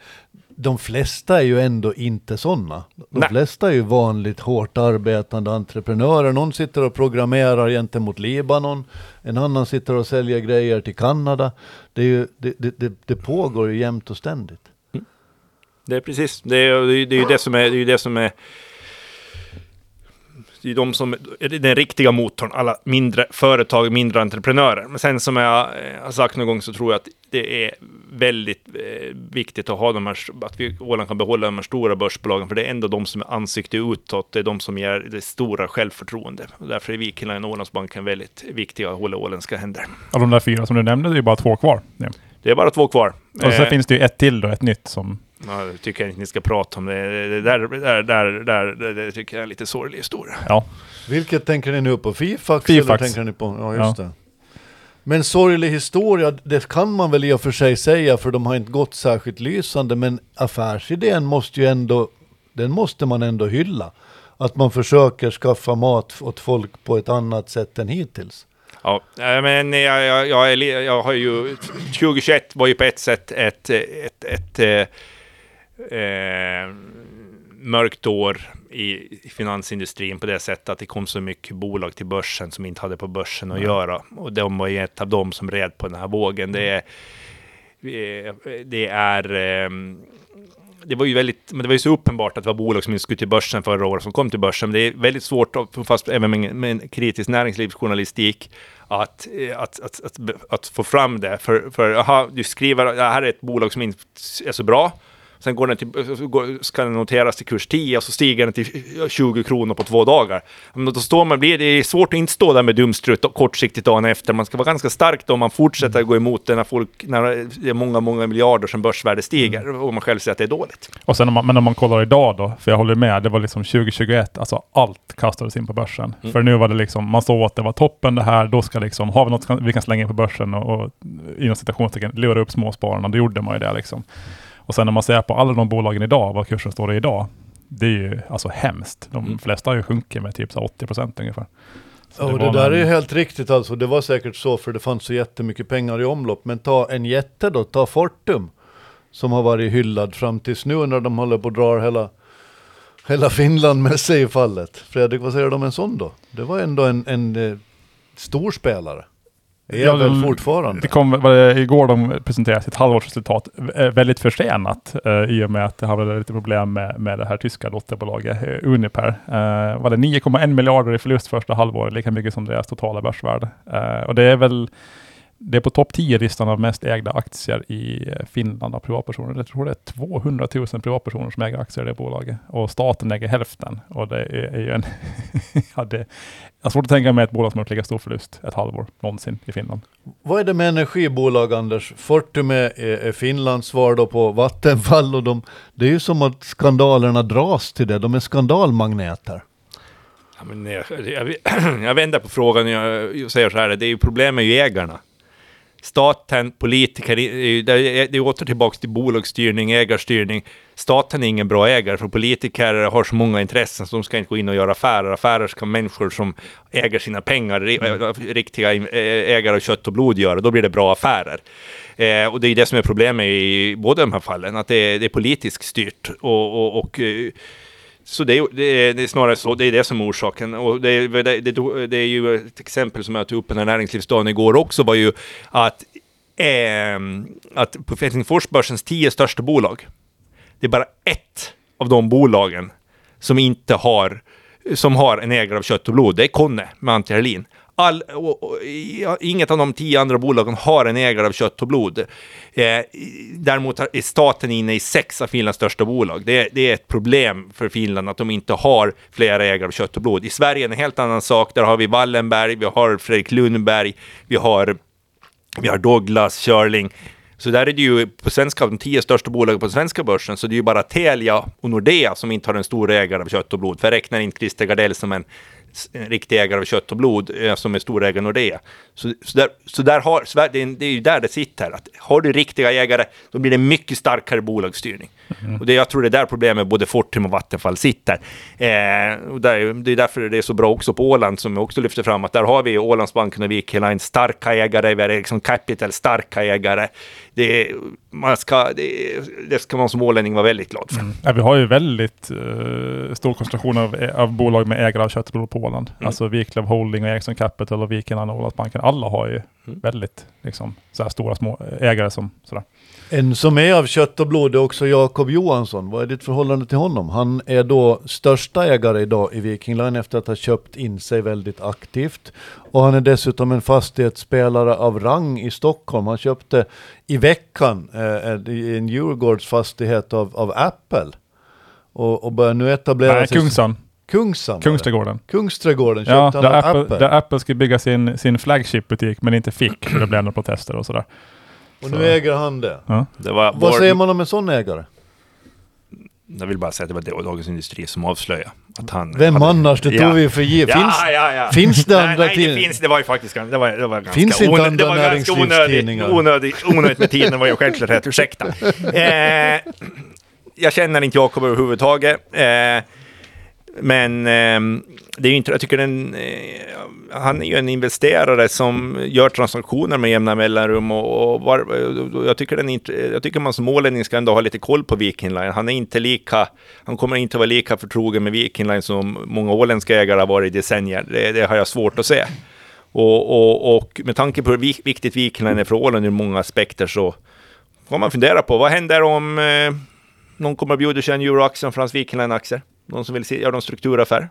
[SPEAKER 2] De flesta är ju ändå inte sådana. De
[SPEAKER 4] Nej.
[SPEAKER 2] flesta är ju vanligt hårt arbetande entreprenörer. Någon sitter och programmerar gentemot Libanon. En annan sitter och säljer grejer till Kanada. Det, är ju, det, det, det, det pågår ju jämt och ständigt.
[SPEAKER 4] Det är precis, det är, det är, det är ju det som är, det är ju det som är det är de som är den riktiga motorn, alla mindre företag, mindre entreprenörer. Men sen som jag eh, har sagt någon gång så tror jag att det är väldigt eh, viktigt att ha de här, att vi Åland kan behålla de här stora börsbolagen, för det är ändå de som är ansikte utåt, det är de som ger det stora självförtroende. Och därför är Viking Line Ålandsbanken väldigt viktiga att hålla åländska händer.
[SPEAKER 3] Av de där fyra som du nämnde, det är bara två kvar. Ja.
[SPEAKER 4] Det är bara två kvar.
[SPEAKER 3] Och så
[SPEAKER 4] Eh,
[SPEAKER 3] finns det ju ett till då, ett nytt som...
[SPEAKER 4] ja, jag tycker inte ni ska prata om det. Det där, där, där, där, det, det tycker jag är en lite sorglig historia.
[SPEAKER 3] Ja,
[SPEAKER 2] Vilket tänker ni nu på? Fifax?
[SPEAKER 3] Fifax.
[SPEAKER 2] Eller tänker ni på? Ja, just det. Men sorglig historia, det kan man väl i och för sig säga för de har inte gått särskilt lysande. Men affärsidén måste ju ändå, den måste man ändå hylla. Att man försöker skaffa mat åt folk på ett annat sätt än hittills.
[SPEAKER 4] Ja, men jag, jag, jag, jag har ju... 2021 var ju på ett sätt ett, ett, ett, eh, eh, mörkt år i finansindustrin på det sättet att det kom så mycket bolag till börsen som inte hade på börsen att göra. Och de var ju ett av dem som red på den här vågen. Det är... eh, Det är ehm, det var ju väldigt, men det var ju så uppenbart att det var bolag som inte skulle till börsen förra året som kom till börsen. Men det är väldigt svårt, att- fast även med, en kritisk näringslivsjournalistik, att, eh, att, att, att, att få fram det. För, för aha, du skriver att det här är ett bolag som inte är så bra. Sen går den till, ska den noteras till kurs 10 och så stiger den till 20 kronor på två dagar. Men då står man, blir det är svårt att inte stå där med dumstrut och kortsiktigt dagen efter. Man ska vara ganska stark då om man fortsätter gå emot det när, folk, när det är många, många miljarder som börsvärde stiger och man själv säger att det är dåligt.
[SPEAKER 3] Och sen om man, men om man kollar idag då, för jag håller med, det var liksom 2021, alltså allt kastades in på börsen.
[SPEAKER 4] Mm.
[SPEAKER 3] För nu var det liksom, man såg att det var toppen det här, då ska liksom, har vi något vi kan slänga in på börsen och, och inom citationstecken lura upp småspararna, då gjorde man ju det liksom. Och sen när man ser på alla de bolagen idag, vad kursen står i idag, det är ju alltså hemskt. De
[SPEAKER 4] Mm.
[SPEAKER 3] flesta har ju sjunkit med typ så 80 procent ungefär. Så
[SPEAKER 2] och
[SPEAKER 3] var
[SPEAKER 2] det där
[SPEAKER 3] en-
[SPEAKER 2] är ju helt riktigt alltså. Det var säkert så för det fanns så jättemycket pengar i omlopp. Men ta en jätte då, ta Fortum. Som har varit hyllad fram tills nu när de håller på att dra hela, hela Finland med sig i fallet. Fredrik, vad säger du om en sån då? Det var ändå en, en eh, stor spelare. Är
[SPEAKER 3] Ja,
[SPEAKER 2] väl
[SPEAKER 3] de-
[SPEAKER 2] fortfarande.
[SPEAKER 3] Det kom, var det, igår de presenterade sitt halvårsresultat, eh, väldigt försenat eh, i och med att det hade lite problem med, med det här tyska dotterbolaget eh, Uniper. Eh, var det 9,1 miljarder i förlust första halvåret, lika mycket som deras totala börsvärde. Eh, och det är väl det är på topp 10-listan av mest ägda aktier i eh, Finland av privatpersoner. Jag tror det är 200 000 privatpersoner som äger aktier i det bolaget. Och staten äger hälften. Och det är, är ju en... ja, det, jag har svårt att tänka mig ett bolag som har gjort lika stor förlust ett halvår någonsin i Finland.
[SPEAKER 2] Vad är det med energibolag Anders? Fortum är, är, Finlands svar då på Vattenfall och de, det är ju som att skandalerna dras till det. De är skandalmagneter.
[SPEAKER 4] Ja, men jag, jag, jag vänder på frågan och jag, jag säger så här, det är ju problem med ägarna. Staten, politiker, det är åter tillbaka till bolagsstyrning, ägarstyrning. Staten är ingen bra ägare, för politiker har så många intressen så de ska inte gå in och göra affärer. Affärer ska människor som äger sina pengar, ri- riktiga ä- ägare av kött och blod göra. Då blir det bra affärer. Eh, och det är det som är problemet i båda de här fallen, att det är, det är politiskt styrt. och, och, och eh, så det är, det, är, det är snarare så, det är det som är orsaken. Och det, är- det, det, det är ju ett exempel som jag tog upp på den här näringslivsdagen igår också, var ju att, eh, att på Helsingforsbörsens tio största bolag, det är bara ett av de bolagen som inte har, som har en ägare av kött och blod. Det är Conne med Antti Herlin. All, och, och, ja, inget av de tio andra bolagen har en ägare av kött och blod. Eh, däremot är staten inne i sex av Finlands största bolag. Det, är- det är ett problem för Finland att de inte har flera ägare av kött och blod. I Sverige är det en helt annan sak. Där har vi Wallenberg, vi har Fredrik Lundberg, vi har vi har Douglas, Körling. Så där är det ju på svenska, de tio största bolagen på svenska börsen, så det är ju bara Telia och Nordea som inte har en stor ägare av kött och blod. För jag räknar inte Christer Gardell som en, en riktig ägare av kött och blod, eh, som är stor ägare i Nordea. Så, så, där, så där har, det, är, det är ju där det sitter. Att har du riktiga ägare, då blir det mycket starkare bolagsstyrning. Och det, jag tror det är där problemet både Fortum och Vattenfall sitter. Eh, och där, det är därför det är så bra också på Åland, som jag också lyfter fram, att där har vi Ålandsbanken och Viking Line starka ägare, vi har Ericsson Capital starka ägare. Det, man ska, det, det ska man som ålänning vara väldigt glad för.
[SPEAKER 3] Ja, vi har ju väldigt eh, stor koncentration av, av bolag med ägare av kött och blod på Åland.
[SPEAKER 4] Mm.
[SPEAKER 3] Alltså Wiklöf Holding och Ericsson Capital och Viken och Ålandsbanken. Alla har ju
[SPEAKER 4] Mm.
[SPEAKER 3] väldigt liksom, så här stora små ägare som sådär.
[SPEAKER 2] En som är av kött och blod är också Jakob Johansson. Vad är ditt förhållande till honom? Han är då största ägare idag i Viking Line efter att ha köpt in sig väldigt aktivt. Och han är dessutom en fastighetsspelare av rang i Stockholm. Han köpte i veckan eh, en Djurgårds fastighet av, av Apple. Och, och börjar nu etablera
[SPEAKER 3] Nej,
[SPEAKER 2] sig...
[SPEAKER 3] Kungsan.
[SPEAKER 2] Kungsan.
[SPEAKER 3] Kungsträdgården.
[SPEAKER 2] Kungsträdgården köpte
[SPEAKER 3] Ja,
[SPEAKER 2] han
[SPEAKER 3] där
[SPEAKER 2] av
[SPEAKER 3] Apple,
[SPEAKER 2] Apple.
[SPEAKER 3] där Apple skulle bygga sin, sin flagship-butik men inte fick för det blev några protester och sådär.
[SPEAKER 2] Och
[SPEAKER 3] Så-
[SPEAKER 2] nu äger han det.
[SPEAKER 3] Ja.
[SPEAKER 4] Det var
[SPEAKER 2] Vad
[SPEAKER 4] vår-
[SPEAKER 2] säger man om en sån ägare?
[SPEAKER 4] Jag vill bara säga att det var Dagens Industri som avslöjade att han...
[SPEAKER 2] Vem
[SPEAKER 4] hade-
[SPEAKER 2] annars? Det tog
[SPEAKER 4] Ja.
[SPEAKER 2] vi för givet. Finns,
[SPEAKER 4] ja, ja, ja.
[SPEAKER 2] finns det
[SPEAKER 4] nej,
[SPEAKER 2] andra
[SPEAKER 4] nej,
[SPEAKER 2] tidningar?
[SPEAKER 4] det finns. Det var ju faktiskt det var, det var ganska
[SPEAKER 2] Finns inte
[SPEAKER 4] onö-
[SPEAKER 2] andra
[SPEAKER 4] det var ganska onödigt,
[SPEAKER 2] näringslivstidningar?
[SPEAKER 4] onödigt, onödigt med tiden var ju självklart rätt. Ursäkta. Eh, jag känner inte Jakob överhuvudtaget. Eh, men eh, det är ju inte, jag tycker den, eh, han är ju en investerare som gör transaktioner med jämna mellanrum och, och var, och jag, tycker den jag tycker man som ålänning ska ändå ha lite koll på Viking Line. Han är inte lika, han kommer inte vara lika förtrogen med Viking Line som många åländska ägare har varit i decennier. Det, det har jag svårt att se. Och, och, och med tanke på hur viktigt Viking Line är för Åland ur många aspekter så får man fundera på vad händer om eh, någon kommer att bjuda sig en euroaktie från Viking Line-aktier? Någon som vill se, göra en strukturaffär?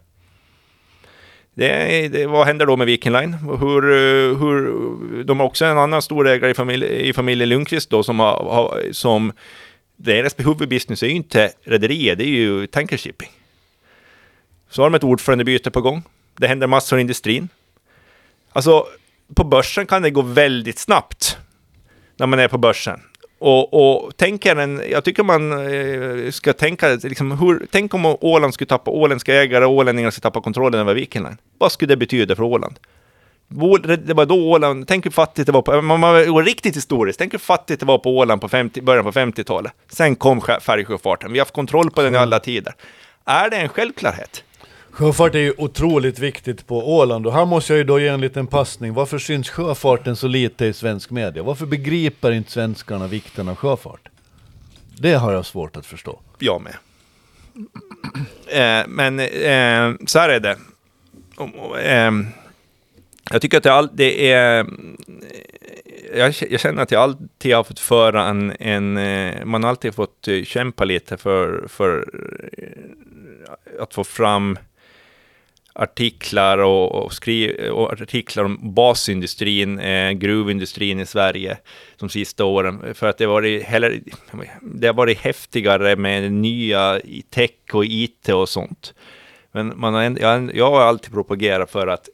[SPEAKER 4] Det, det, vad händer då med Viking Line? Hur, eh, hur, de har också en annan storägare i, familj, i familjen Lundqvist då som har, har som deras huvudbusiness är ju inte rederier, det är ju tankershipping. Så har de ett ordförandebyte på gång. Det händer massor i industrin. Alltså, på börsen kan det gå väldigt snabbt när man är på börsen. Och, och tänker en, jag tycker man eh, ska tänka, liksom, hur, tänk om Åland skulle tappa, åländska ägare och ålänningar skulle tappa kontrollen över Viking Line. Vad skulle det betyda för Åland? Ål- Det var då Åland, tänk hur fattigt det var på, man går riktigt historiskt, tänk hur fattigt det var på Åland på 50, början på 50-talet. Sen kom färjesjöfarten, vi har haft kontroll på den i alla tider. Är det en självklarhet?
[SPEAKER 2] Sjöfart är ju otroligt viktigt på Åland och här måste jag ju då ge en liten passning. Varför syns sjöfarten så lite i svensk media? Varför begriper inte svenskarna vikten av sjöfart? Det har jag svårt att förstå.
[SPEAKER 4] Jag med. Eh, men eh, så här är det. Eh, jag tycker att det, all, det är... Eh, jag, jag känner att jag alltid har fått föra en... en eh, man har alltid fått eh, kämpa lite för, för att få fram artiklar och, och, skri, och artiklar om basindustrin, eh, gruvindustrin i Sverige de sista åren. För att det har varit, heller, det har varit häftigare med nya tech och IT och sånt. Men man har, jag, jag har alltid propagerat för att,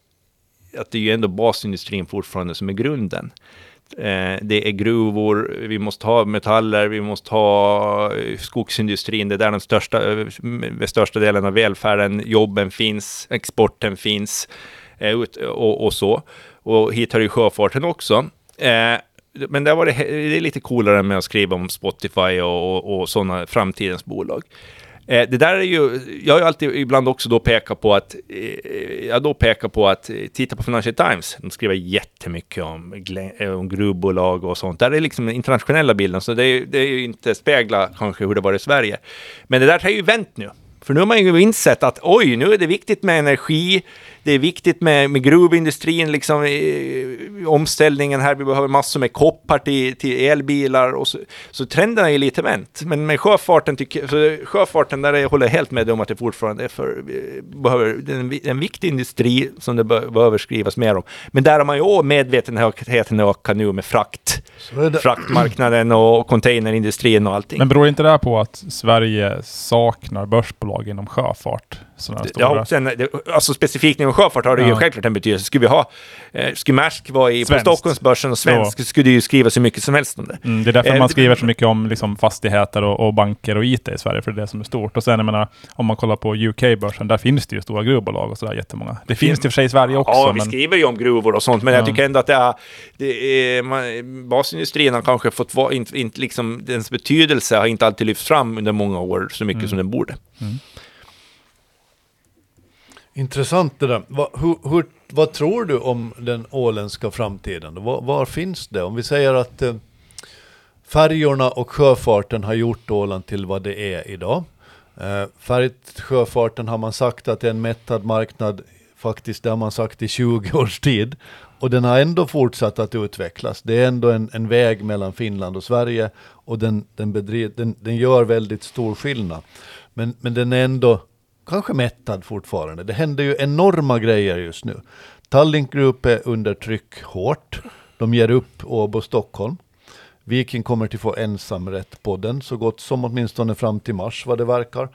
[SPEAKER 4] att det är ju ändå basindustrin fortfarande som är grunden. Eh, det är gruvor, vi måste ha metaller, vi måste ha eh, skogsindustrin. Det är där den största, eh, den största delen av välfärden, jobben finns, exporten finns och, och så. Och hit har ju sjöfarten också. Men det, var det, det är lite coolare med att skriva om Spotify och, och, och sådana framtidens bolag. Eh, det där är ju, jag har ju alltid ibland också då pekat på att, eh, jag då pekar på att, eh, titta på Financial Times, de skriver jättemycket om, eh, om gruvbolag och sånt. Där är liksom den internationella bilden, så det är, det är ju inte spegla kanske hur det var i Sverige. Men det där har ju vänt nu. För nu har man ju insett att oj, nu är det viktigt med energi, det är viktigt med, med gruvindustrin, liksom eh, omställningen här, vi behöver massor med koppar till, till elbilar och så, så trenden är ju lite vänt. Men med sjöfarten, tycker, så sjöfarten där jag håller jag helt med om att det fortfarande är för, eh, behöver, det är en, en viktig industri som det be, behöver skrivas mer om. Men där har man ju också medvetenheten ökat nu med frakt, fraktmarknaden och containerindustrin och allting.
[SPEAKER 3] Men beror inte det här på att Sverige saknar börsbolag inom sjöfart? Sådana
[SPEAKER 4] Ja,
[SPEAKER 3] stora?
[SPEAKER 4] och sen, alltså specifikt inom sjöfart har det ju
[SPEAKER 3] Ja.
[SPEAKER 4] självklart en betydelse. Skulle vi ha, eh, skulle Maersk vara i, på. Stockholmsbörsen och svensk, skulle det ju skrivas hur mycket som helst om det.
[SPEAKER 3] Mm, det är därför
[SPEAKER 4] Eh,
[SPEAKER 3] man skriver så mycket om liksom, fastigheter och, och banker och IT i Sverige, för det är det som är stort. Och sen, jag menar, om man kollar på UK-börsen, där finns det ju stora gruvbolag och sådär jättemånga. Det finns det i och för sig i Sverige också,
[SPEAKER 4] Ja, vi
[SPEAKER 3] men
[SPEAKER 4] skriver ju om gruvor och sånt, men jag
[SPEAKER 3] Ja.
[SPEAKER 4] tycker ändå att det är, det är man, basindustrin har kanske fått vara, inte, inte liksom, dens betydelse har inte alltid lyfts fram under många år så mycket som den borde.
[SPEAKER 2] Intressant det där. Va, hur, hur, vad tror du om den åländska framtiden? Var, var finns det? Om vi säger att eh, färjorna och sjöfarten har gjort Åland till vad det är idag. Eh, färgsjöfarten har man sagt att det är en mättad marknad, faktiskt det har man sagt i 20 års tid. Och den har ändå fortsatt att utvecklas. Det är ändå en, en väg mellan Finland och Sverige och den, den, bedriv, den, den gör väldigt stor skillnad. Men, men den är ändå kanske mättad fortfarande. Det händer ju enorma grejer just nu. Tallink Group är under tryck hårt. De ger upp Åbo Stockholm. Viking kommer till få ensamrätt på den, så gott som åtminstone fram till mars vad det verkar.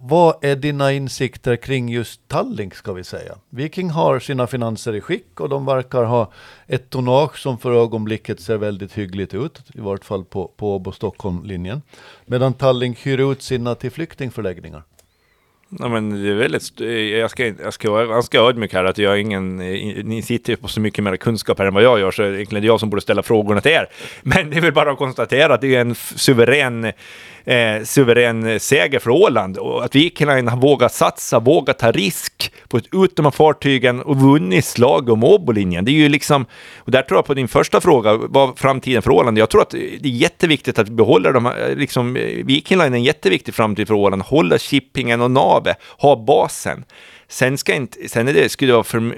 [SPEAKER 2] vad är dina insikter kring just Tallink ska vi säga? Viking har sina finanser i skick och de verkar ha ett tonnage som för ögonblicket ser väldigt hyggligt ut, i vart fall på, på Åbo Stockholm-linjen. Medan Tallink hyr ut sina till flyktingförläggningar.
[SPEAKER 4] Ja, men det är väldigt, jag ska, jag ska vara ganska ödmjuk här att jag ingen, eh, ni sitter ju på så mycket mer kunskap här än vad jag gör så det är jag som borde ställa frågorna till er. Men det är väl bara att konstatera att det är en suverän eh, suverän seger för Åland och att Viking Line har vågat satsa, vågat ta risk på ett utom fartygen och vunnit slag om Åbolinjen. Det är ju liksom, och där tror jag på din första fråga, vad framtiden för Åland? Jag tror att det är jätteviktigt att vi behåller de här, eh, liksom eh, Viking Line är en jätteviktig framtid för Åland, hålla shippingen och navet, ha basen. Sen, ska inte, sen är det, skulle det vara för,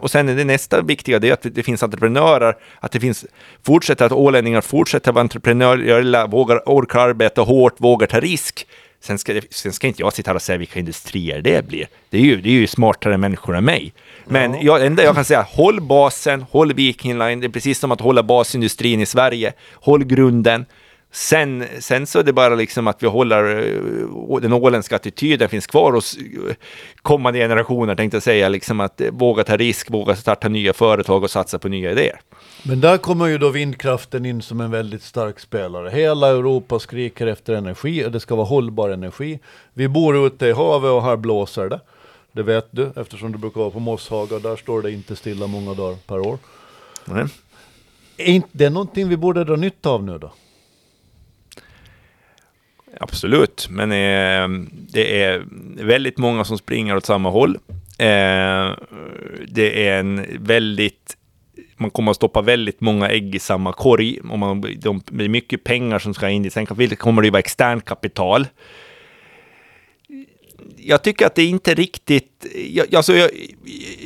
[SPEAKER 4] och sen är det nästa viktiga, det är att det finns entreprenörer, att det finns, fortsätter att ålänningar fortsätter vara entreprenöriella, vågar, orkar arbeta hårt, vågar ta risk. Sen ska, sen ska inte jag sitta här och säga vilka industrier det blir. Det är ju, det är ju smartare människor än mig. Men ja. jag, enda jag kan säga, håll basen, håll Viking Line. Det är precis som att hålla basindustrin i Sverige. Håll grunden. Sen, sen så är det bara liksom att vi håller eh, den åländska attityden finns kvar hos eh, kommande generationer, tänkte jag säga, liksom att eh, våga ta risk, våga starta nya företag och satsa på nya idéer.
[SPEAKER 2] Men där kommer ju då vindkraften in som en väldigt stark spelare. Hela Europa skriker efter energi och det ska vara hållbar energi. Vi bor ute i havet och här blåser det. Det vet du eftersom du brukar vara på Mosshaga. Där står det inte stilla många dagar per år. Nej. Är inte det någonting vi borde dra nytta av nu då?
[SPEAKER 4] Absolut, men eh, det är väldigt många som springer åt samma håll. Eh, det är en väldigt man kommer att stoppa väldigt många ägg i samma korg. Och man, de, det är mycket pengar som ska in i Sen kommer det ju vara externt kapital jag tycker att det inte riktigt... Jag, alltså jag,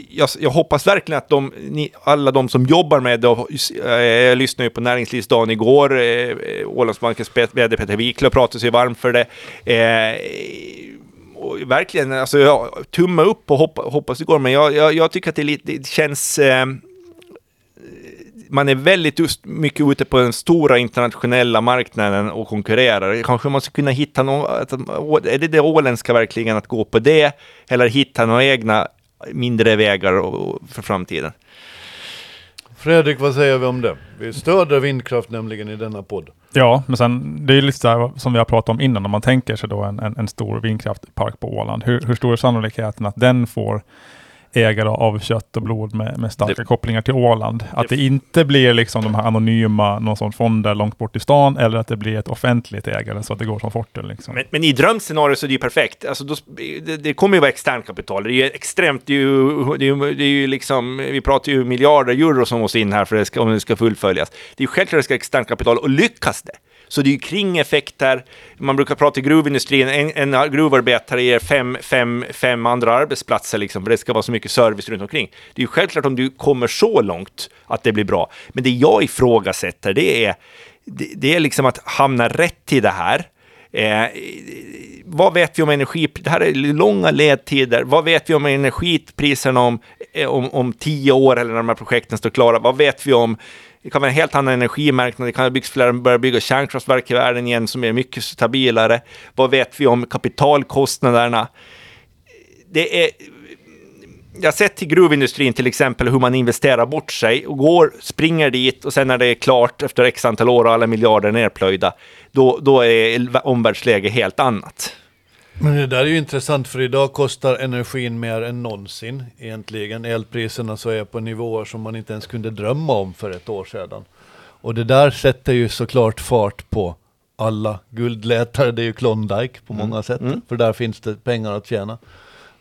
[SPEAKER 4] jag, jag hoppas verkligen att de, ni, alla de som jobbar med det, eh, jag lyssnade ju på Näringslivsdagen igår, eh, Ålandsbankens vd Peter Wiklund pratade sig varm för det. Eh, och verkligen, alltså jag tumma upp och hoppa, hoppas det går, men jag, jag, jag tycker att det, lite, det känns... Eh, man är väldigt just mycket ute på den stora internationella marknaden och konkurrerar. Kanske man ska kunna hitta något, är det det åländska verkligen att gå på det? Eller hitta några egna mindre vägar för framtiden?
[SPEAKER 2] Fredrik, vad säger vi om det? Vi stöder vindkraft nämligen i denna podd.
[SPEAKER 3] Ja, men sen det är lite så som vi har pratat om innan, om man tänker sig då en, en, en stor vindkraftpark på Åland. Hur, hur stor är sannolikheten att den får ägare av kött och blod med, med starka det, kopplingar till Åland. Att det, det, inte blir liksom de här anonyma, någon sån fonder långt bort i stan, eller att det blir ett offentligt ägare så att det går som Fortum. Liksom.
[SPEAKER 4] Men, men, i drömscenario så är det ju perfekt. Alltså då, det, det, kommer ju vara externt kapital. Det är ju extremt, det är ju, det är, det är ju liksom, vi pratar ju miljarder euro som måste in här för det ska, om det ska fullföljas. Det är ju självklart att det ska externt kapital och lyckas det så det är ju kringeffekter. Man brukar prata i gruvindustrin, en, en gruvarbetare ger fem, fem, fem andra arbetsplatser, liksom, för det ska vara så mycket service runt omkring. Det är ju självklart om du kommer så långt att det blir bra. Men det jag ifrågasätter, det är, det, det är liksom att hamna rätt i det här. Eh, vad vet vi om energi? Det här är långa ledtider. Vad vet vi om energipriserna om, eh, om, om tio år eller när de här projekten står klara? Vad vet vi om det kan vara en helt annan energimarknad. Det kan ha byggts flera, börja bygga kärnkraftverk i världen igen som är mycket stabilare. Vad vet vi om kapitalkostnaderna? Det är jag har sett till gruvindustrin till exempel hur man investerar bort sig och går, springer dit och sen när det är klart efter x antal år och alla miljarder nerplöjda, då, då är omvärldsläget helt annat.
[SPEAKER 2] Men det där är ju intressant för idag kostar energin mer än någonsin egentligen. Elpriserna så är på nivåer som man inte ens kunde drömma om för ett år sedan. Och det där sätter ju såklart fart på alla guldletare. Det är ju Klondike på många mm. sätt, mm. för där finns det pengar att tjäna.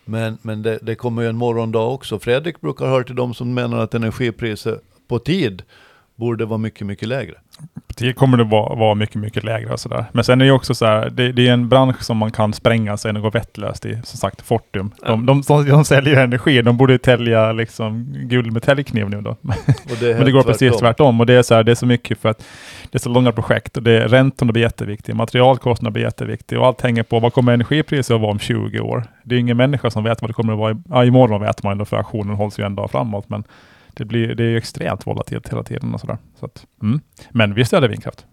[SPEAKER 2] Men, men det, det kommer ju en morgondag också. Fredrik brukar höra till de som menar att energipriser på tid borde vara mycket, mycket lägre.
[SPEAKER 3] Det kommer det vara, vara mycket, mycket lägre och sådär. Men sen är det också så här, det, det, är en bransch som man kan spränga sig och gå vettlöst i. Som sagt, Fortum. De, de, de, de säljer energi, de borde tälja liksom guld med täljkniv nu då. Det Men det går precis tvärtom. tvärtom. Och det är så här, det är så mycket för att det är så långa projekt och det, räntorna blir jätteviktiga, materialkostnaderna blir jätteviktiga och allt hänger på vad kommer energipriset att vara om 20 år? Det är ingen människa som vet vad det kommer att vara. I, ja, imorgon vet man ändå för auktionen hålls ju en dag framåt. Men det, blir, det är extremt volatilt hela tiden och sådär. Så att, mm. Men vi stöder vindkraft.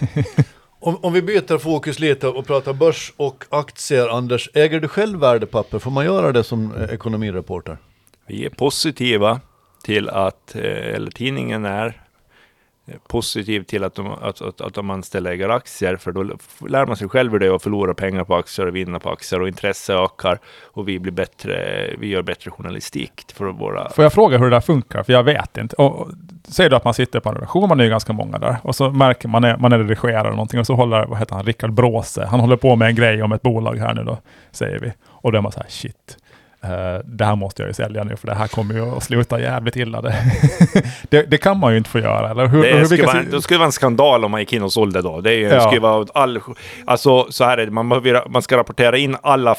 [SPEAKER 2] Om, om vi byter fokus lite och pratar börs och aktier, Anders. Äger du själv värdepapper? Får man göra det som eh, ekonomireporter?
[SPEAKER 4] Vi är positiva till att, eh, eller tidningen är positiv till att, de, att, att, att man anställda äger aktier, för då lär man sig själv hur det är att förlora pengar på aktier och vinna på aktier och intresse ökar och vi blir bättre, vi gör bättre journalistik för våra...
[SPEAKER 3] Får jag fråga hur det där funkar? För jag vet inte. Och, säger du att man sitter på en redaktion, man är ju ganska många där, och så märker man, man är redigerare någonting och så håller, vad heter han, Rickard Bråse, han håller på med en grej om ett bolag här nu då, säger vi. Och då är man så här, shit. Uh, det här måste jag ju sälja nu, för det här kommer ju att sluta jävligt illa. Det, det, det kan man ju inte få göra, eller hur?
[SPEAKER 4] Det
[SPEAKER 3] hur
[SPEAKER 4] skulle vara, det skulle vara en skandal om man gick in och sålde då. Det, är ja. skulle vara all, alltså, så här är det, man, behöver, man ska rapportera in alla,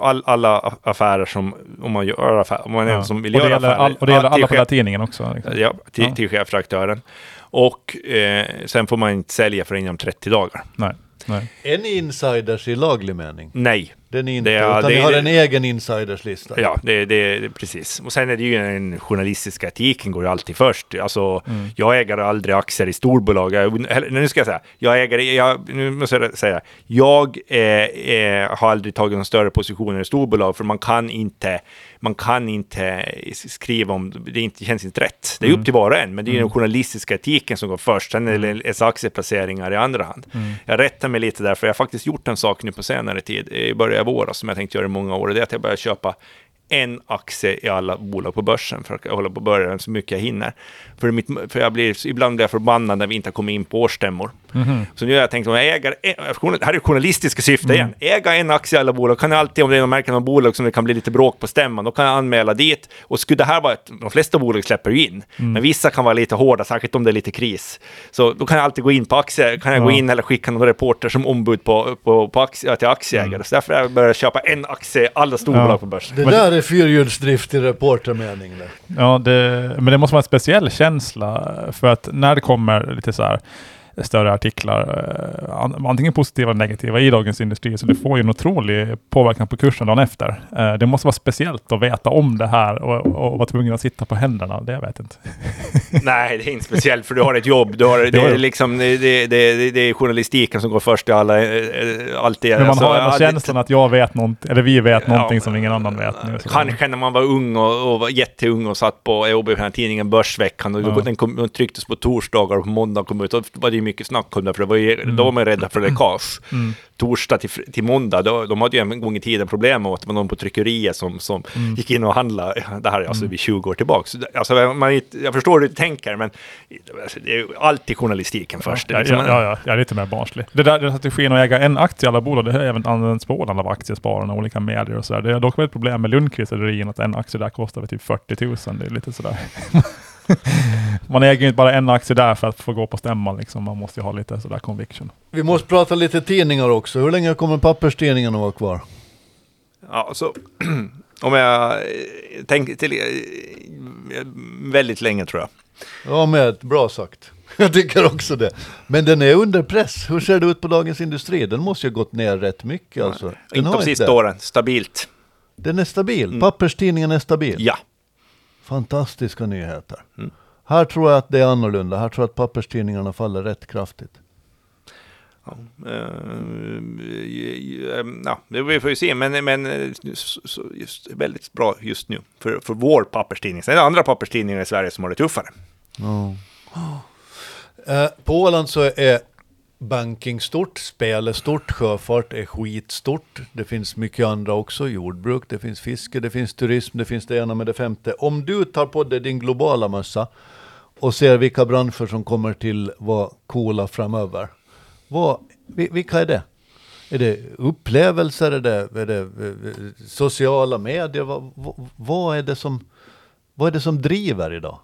[SPEAKER 4] all, alla affärer som, om man gör affärer, om man är ja. som vill och göra affärer.
[SPEAKER 3] All, och det gäller alla på den tidningen också?
[SPEAKER 4] Liksom. Ja, till, ja. till chefredaktören. Och eh, sen får man inte sälja för inom 30 dagar.
[SPEAKER 3] Nej. Nej.
[SPEAKER 2] Är ni insiders i laglig mening?
[SPEAKER 4] Nej.
[SPEAKER 2] Det är ni inte, det, utan det, ni har det, en egen insiderslista.
[SPEAKER 4] Ja, det, det, precis. Och sen är det ju den journalistiska etiken går ju alltid först. Alltså, mm. jag äger aldrig aktier i storbolag. Jag, nu ska jag säga, jag äger, jag, nu måste jag säga, jag eh, eh, har aldrig tagit någon större positioner i storbolag, för man kan inte man kan inte skriva om, det inte, känns inte rätt. Det är mm. upp till var och en, men det är mm. den journalistiska etiken som går först, sen är det mm. aktieplaceringar i andra hand. Mm. Jag rättar mig lite där, för jag har faktiskt gjort en sak nu på senare tid, i början våras som jag tänkt göra i många år, och det är att jag börjar köpa en aktie i alla bolag på börsen för att hålla på början så mycket jag hinner. För, mitt, för jag blir, ibland blir jag förbannad när vi inte har kommit in på årsstämmor. Mm. Så nu har jag tänkt, om jag äger, det här är journalistiska syfte mm. igen, äga en aktie i alla bolag, kan jag alltid, om det är någon märken av bolag som det kan bli lite bråk på stämman, då kan jag anmäla dit. Och skulle det här vara ett, de flesta bolag släpper ju in, mm. men vissa kan vara lite hårda, särskilt om det är lite kris. Så då kan jag alltid gå in på aktier, kan jag ja. gå in eller skicka någon reporter som ombud på, på, på aktie, till aktieägare. Mm. Så därför har jag börjat köpa en aktie i alla storbolag ja. på börsen.
[SPEAKER 2] Det där är fyrhjulsdrift i reportermening.
[SPEAKER 3] Ja, det, men det måste vara en speciell känsla för att när det kommer lite så här större artiklar, eh, antingen positiva eller negativa, i Dagens Industri. Så det får ju en otrolig påverkan på kursen dagen efter. Eh, det måste vara speciellt att veta om det här och, och vara tvungen att sitta på händerna. Det jag vet inte.
[SPEAKER 4] Nej, det är inte speciellt för du har ett jobb. Du har, det, är liksom, det, det, det, det är journalistiken som går först i alla, eh, alltid.
[SPEAKER 3] Men man alltså, har ändå känslan att jag vet någonting, eller vi vet någonting ja, som ingen annan vet. Nu,
[SPEAKER 4] kanske när man var ung och, och var jätteung och satt på, jag den tidningen Börsveckan och ja. den, kom, den trycktes på torsdagar och på måndag kom ut. Då var det mycket snack om det, för det var ju, mm. då var man rädda för läckage. Mm. Torsdag till, till måndag, då, de hade ju en gång i tiden problem med att det var någon på tryckeriet som, som mm. gick in och handlade. Det här är alltså mm. vid 20 år tillbaka. Alltså, man, jag förstår hur du tänker, men alltså, det är ju alltid journalistiken först.
[SPEAKER 3] Ja, liksom, ja, ja, ja, jag är lite mer barnslig. Det där strategin att äga en aktie i alla bolag, det har även använts på Åland av aktiespararna och olika medier och sådär. Det har dock ett problem med Lundqvist att en aktie där kostar typ 40 000. Det är lite sådär. man äger ju inte bara en aktie där för att få gå på stämman. Liksom. Man måste ju ha lite sådär conviction.
[SPEAKER 2] Vi måste prata lite tidningar också. Hur länge kommer papperstidningarna vara kvar?
[SPEAKER 4] Ja, så om jag tänker till väldigt länge tror jag.
[SPEAKER 2] Ja, med bra sagt. Jag tycker också det. Men den är under press. Hur ser det ut på Dagens Industri? Den måste ju ha gått ner rätt mycket alltså. Den
[SPEAKER 4] inte de sista åren, stabilt.
[SPEAKER 2] Den är stabil? Mm. Papperstidningen är stabil?
[SPEAKER 4] Ja.
[SPEAKER 2] Fantastiska nyheter. Mm. Här tror jag att det är annorlunda. Här tror jag att papperstidningarna faller rätt kraftigt.
[SPEAKER 4] Ja, uh, ja, det får vi se, men, men just, väldigt bra just nu för, för vår papperstidning. Sen är det andra papperstidningar i Sverige som har det tuffare.
[SPEAKER 2] Uh, på Åland så är banking stort, spel är stort, sjöfart är skitstort. Det finns mycket andra också, jordbruk, det finns fiske, det finns turism, det finns det ena med det femte. Om du tar på dig din globala mössa och ser vilka branscher som kommer till vara coola framöver. Vad, vilka är det? Är det upplevelser? Är det, är det eh, sociala medier? Vad, vad, vad, är det som, vad är det som driver idag?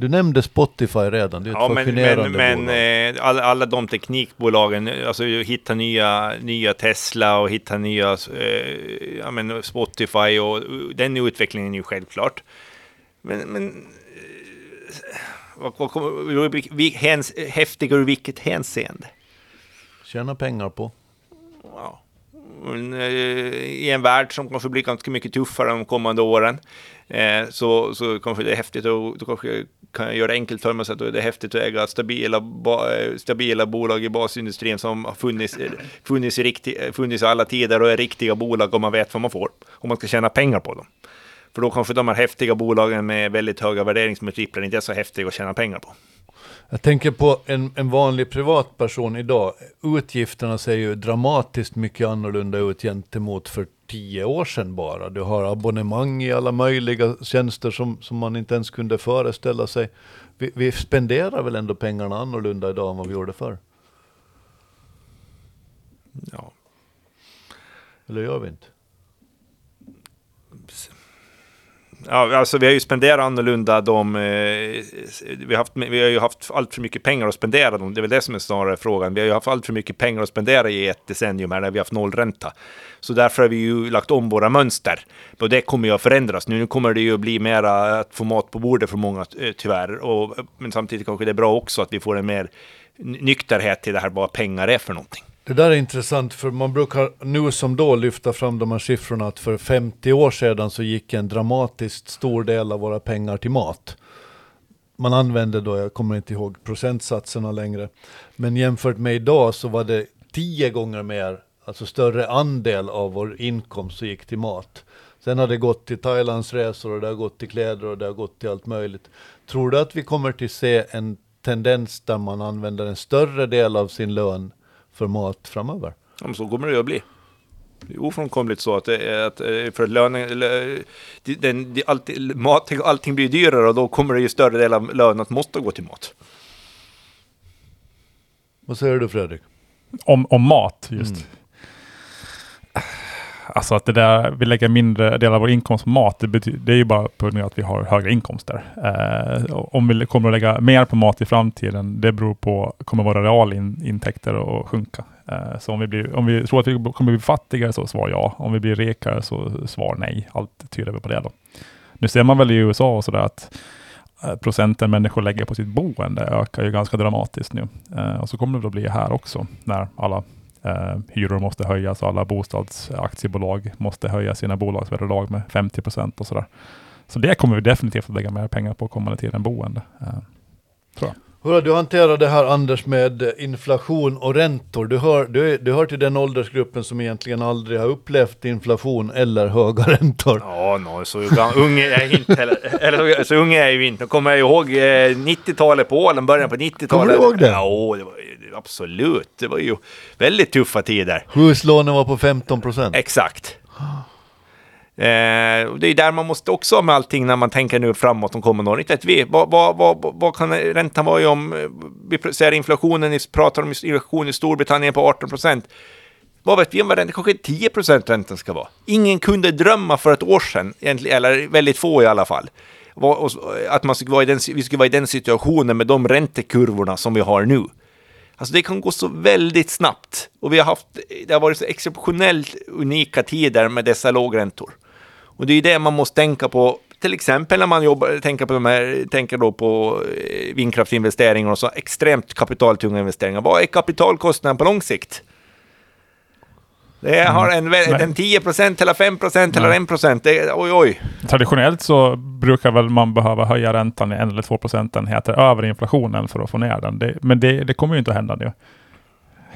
[SPEAKER 2] Du nämnde Spotify redan, det är ett ja, fascinerande
[SPEAKER 4] men, men eh, alla, alla de teknikbolagen, alltså hitta nya, nya Tesla och hitta nya eh, men Spotify och den utvecklingen är ju självklart. Men, men eh, vad, kommer, häftigare ur vilket hänseende?
[SPEAKER 2] Tjäna pengar på.
[SPEAKER 4] Ja. Eh, i en värld som kanske blir ganska mycket tuffare de kommande åren. Eh, så, så kanske det är häftigt och då kanske kan jag göra det enkelt för mig så att det är häftigt att äga stabila, ba, eh, stabila bolag i basindustrin som har funnits, funnits, i riktig, eh, funnits i alla tider och är riktiga bolag om man vet vad man får. Om man ska tjäna pengar på dem. För då kanske de här häftiga bolagen med väldigt höga värderingsmultiplar inte är så häftiga att tjäna pengar på.
[SPEAKER 2] Jag tänker på en, en vanlig privatperson idag. Utgifterna ser ju dramatiskt mycket annorlunda ut gentemot för tio år sedan bara. Du har abonnemang i alla möjliga tjänster som, som man inte ens kunde föreställa sig. Vi, vi spenderar väl ändå pengarna annorlunda idag än vad vi gjorde förr?
[SPEAKER 4] Ja.
[SPEAKER 2] Eller gör vi inte?
[SPEAKER 4] Ja, alltså vi har ju spenderat annorlunda de... Eh, vi, har haft, vi har ju haft allt för mycket pengar att spendera dem. Det är väl det som är snarare frågan. Vi har ju haft allt för mycket pengar att spendera i ett decennium här när vi har haft nollränta. Så därför har vi ju lagt om våra mönster. Och det kommer ju att förändras nu. Nu kommer det ju att bli mera att få mat på bordet för många eh, tyvärr. Och, eh, men samtidigt kanske det är bra också att vi får en mer nykterhet till det här vad pengar är för någonting.
[SPEAKER 2] Det där är intressant för man brukar nu som då lyfta fram de här siffrorna att för 50 år sedan så gick en dramatiskt stor del av våra pengar till mat. Man använde då, jag kommer inte ihåg procentsatserna längre, men jämfört med idag så var det tio gånger mer, alltså större andel av vår inkomst som gick till mat. Sen har det gått till Thailandsresor och det har gått till kläder och det har gått till allt möjligt. Tror du att vi kommer till se en tendens där man använder en större del av sin lön för mat framöver.
[SPEAKER 4] Ja, så kommer det ju att bli. Det är ofrånkomligt så att, det är att eh, för lönen, den, den, alltid, mat, allting blir dyrare och då kommer det ju större del av lönen att måste gå till mat.
[SPEAKER 2] Vad säger du Fredrik?
[SPEAKER 3] Om, om mat just. Mm. Alltså att det där, vi lägger mindre del av vår inkomst på mat, det, betyder, det är ju bara på grund av att vi har högre inkomster. Eh, om vi kommer att lägga mer på mat i framtiden, det beror på, kommer våra realintäkter att sjunka. Eh, så om vi, blir, om vi tror att vi kommer bli fattigare så svar ja. Om vi blir rikare så svar nej. Allt tyder på det då. Nu ser man väl i USA och sådär att eh, procenten människor lägger på sitt boende ökar ju ganska dramatiskt nu. Eh, och så kommer det att bli här också när alla Eh, hyror måste höjas och alla bostadsaktiebolag måste höja sina bolagsvärdelag med 50 procent och sådär. Så det kommer vi definitivt att lägga mer pengar på kommande tid än boende. Eh, tror jag.
[SPEAKER 2] Hur du hanterar det här Anders med inflation och räntor. Du hör, du, du hör till den åldersgruppen som egentligen aldrig har upplevt inflation eller höga räntor.
[SPEAKER 4] Ja, no, så ung är jag inte heller. Eller så ung är jag ju inte. Nu kommer jag ihåg eh, 90-talet på Åland, början på 90-talet.
[SPEAKER 2] Kommer du ihåg det?
[SPEAKER 4] Ja, det var, absolut. Det var ju väldigt tuffa tider.
[SPEAKER 2] Huslånen var på 15 procent.
[SPEAKER 4] Exakt. Eh, det är där man måste också ha med allting när man tänker nu framåt de kommande åren. Inte vi. Vad, vad, vad, vad kan räntan vara om? Vi ser inflationen, vi pratar om inflation i Storbritannien på 18 procent. Vad vet vi om vad räntan, kanske 10 procent räntan ska vara. Ingen kunde drömma för ett år sedan, eller väldigt få i alla fall, att man skulle vara i den, vi skulle vara i den situationen med de räntekurvorna som vi har nu. Alltså det kan gå så väldigt snabbt. Och vi har haft, det har varit så exceptionellt unika tider med dessa lågräntor. Och det är det man måste tänka på, till exempel när man jobbar, tänker på de här, tänker då på eh, vindkraftsinvesteringar och så extremt kapitaltunga investeringar. Vad är kapitalkostnaden på lång sikt? Det har en, en 10 procent eller 5 procent eller 1 procent. Oj, oj.
[SPEAKER 3] Traditionellt så brukar väl man behöva höja räntan en eller två procentenheter över inflationen för att få ner den. Det, men det, det kommer ju inte att hända nu.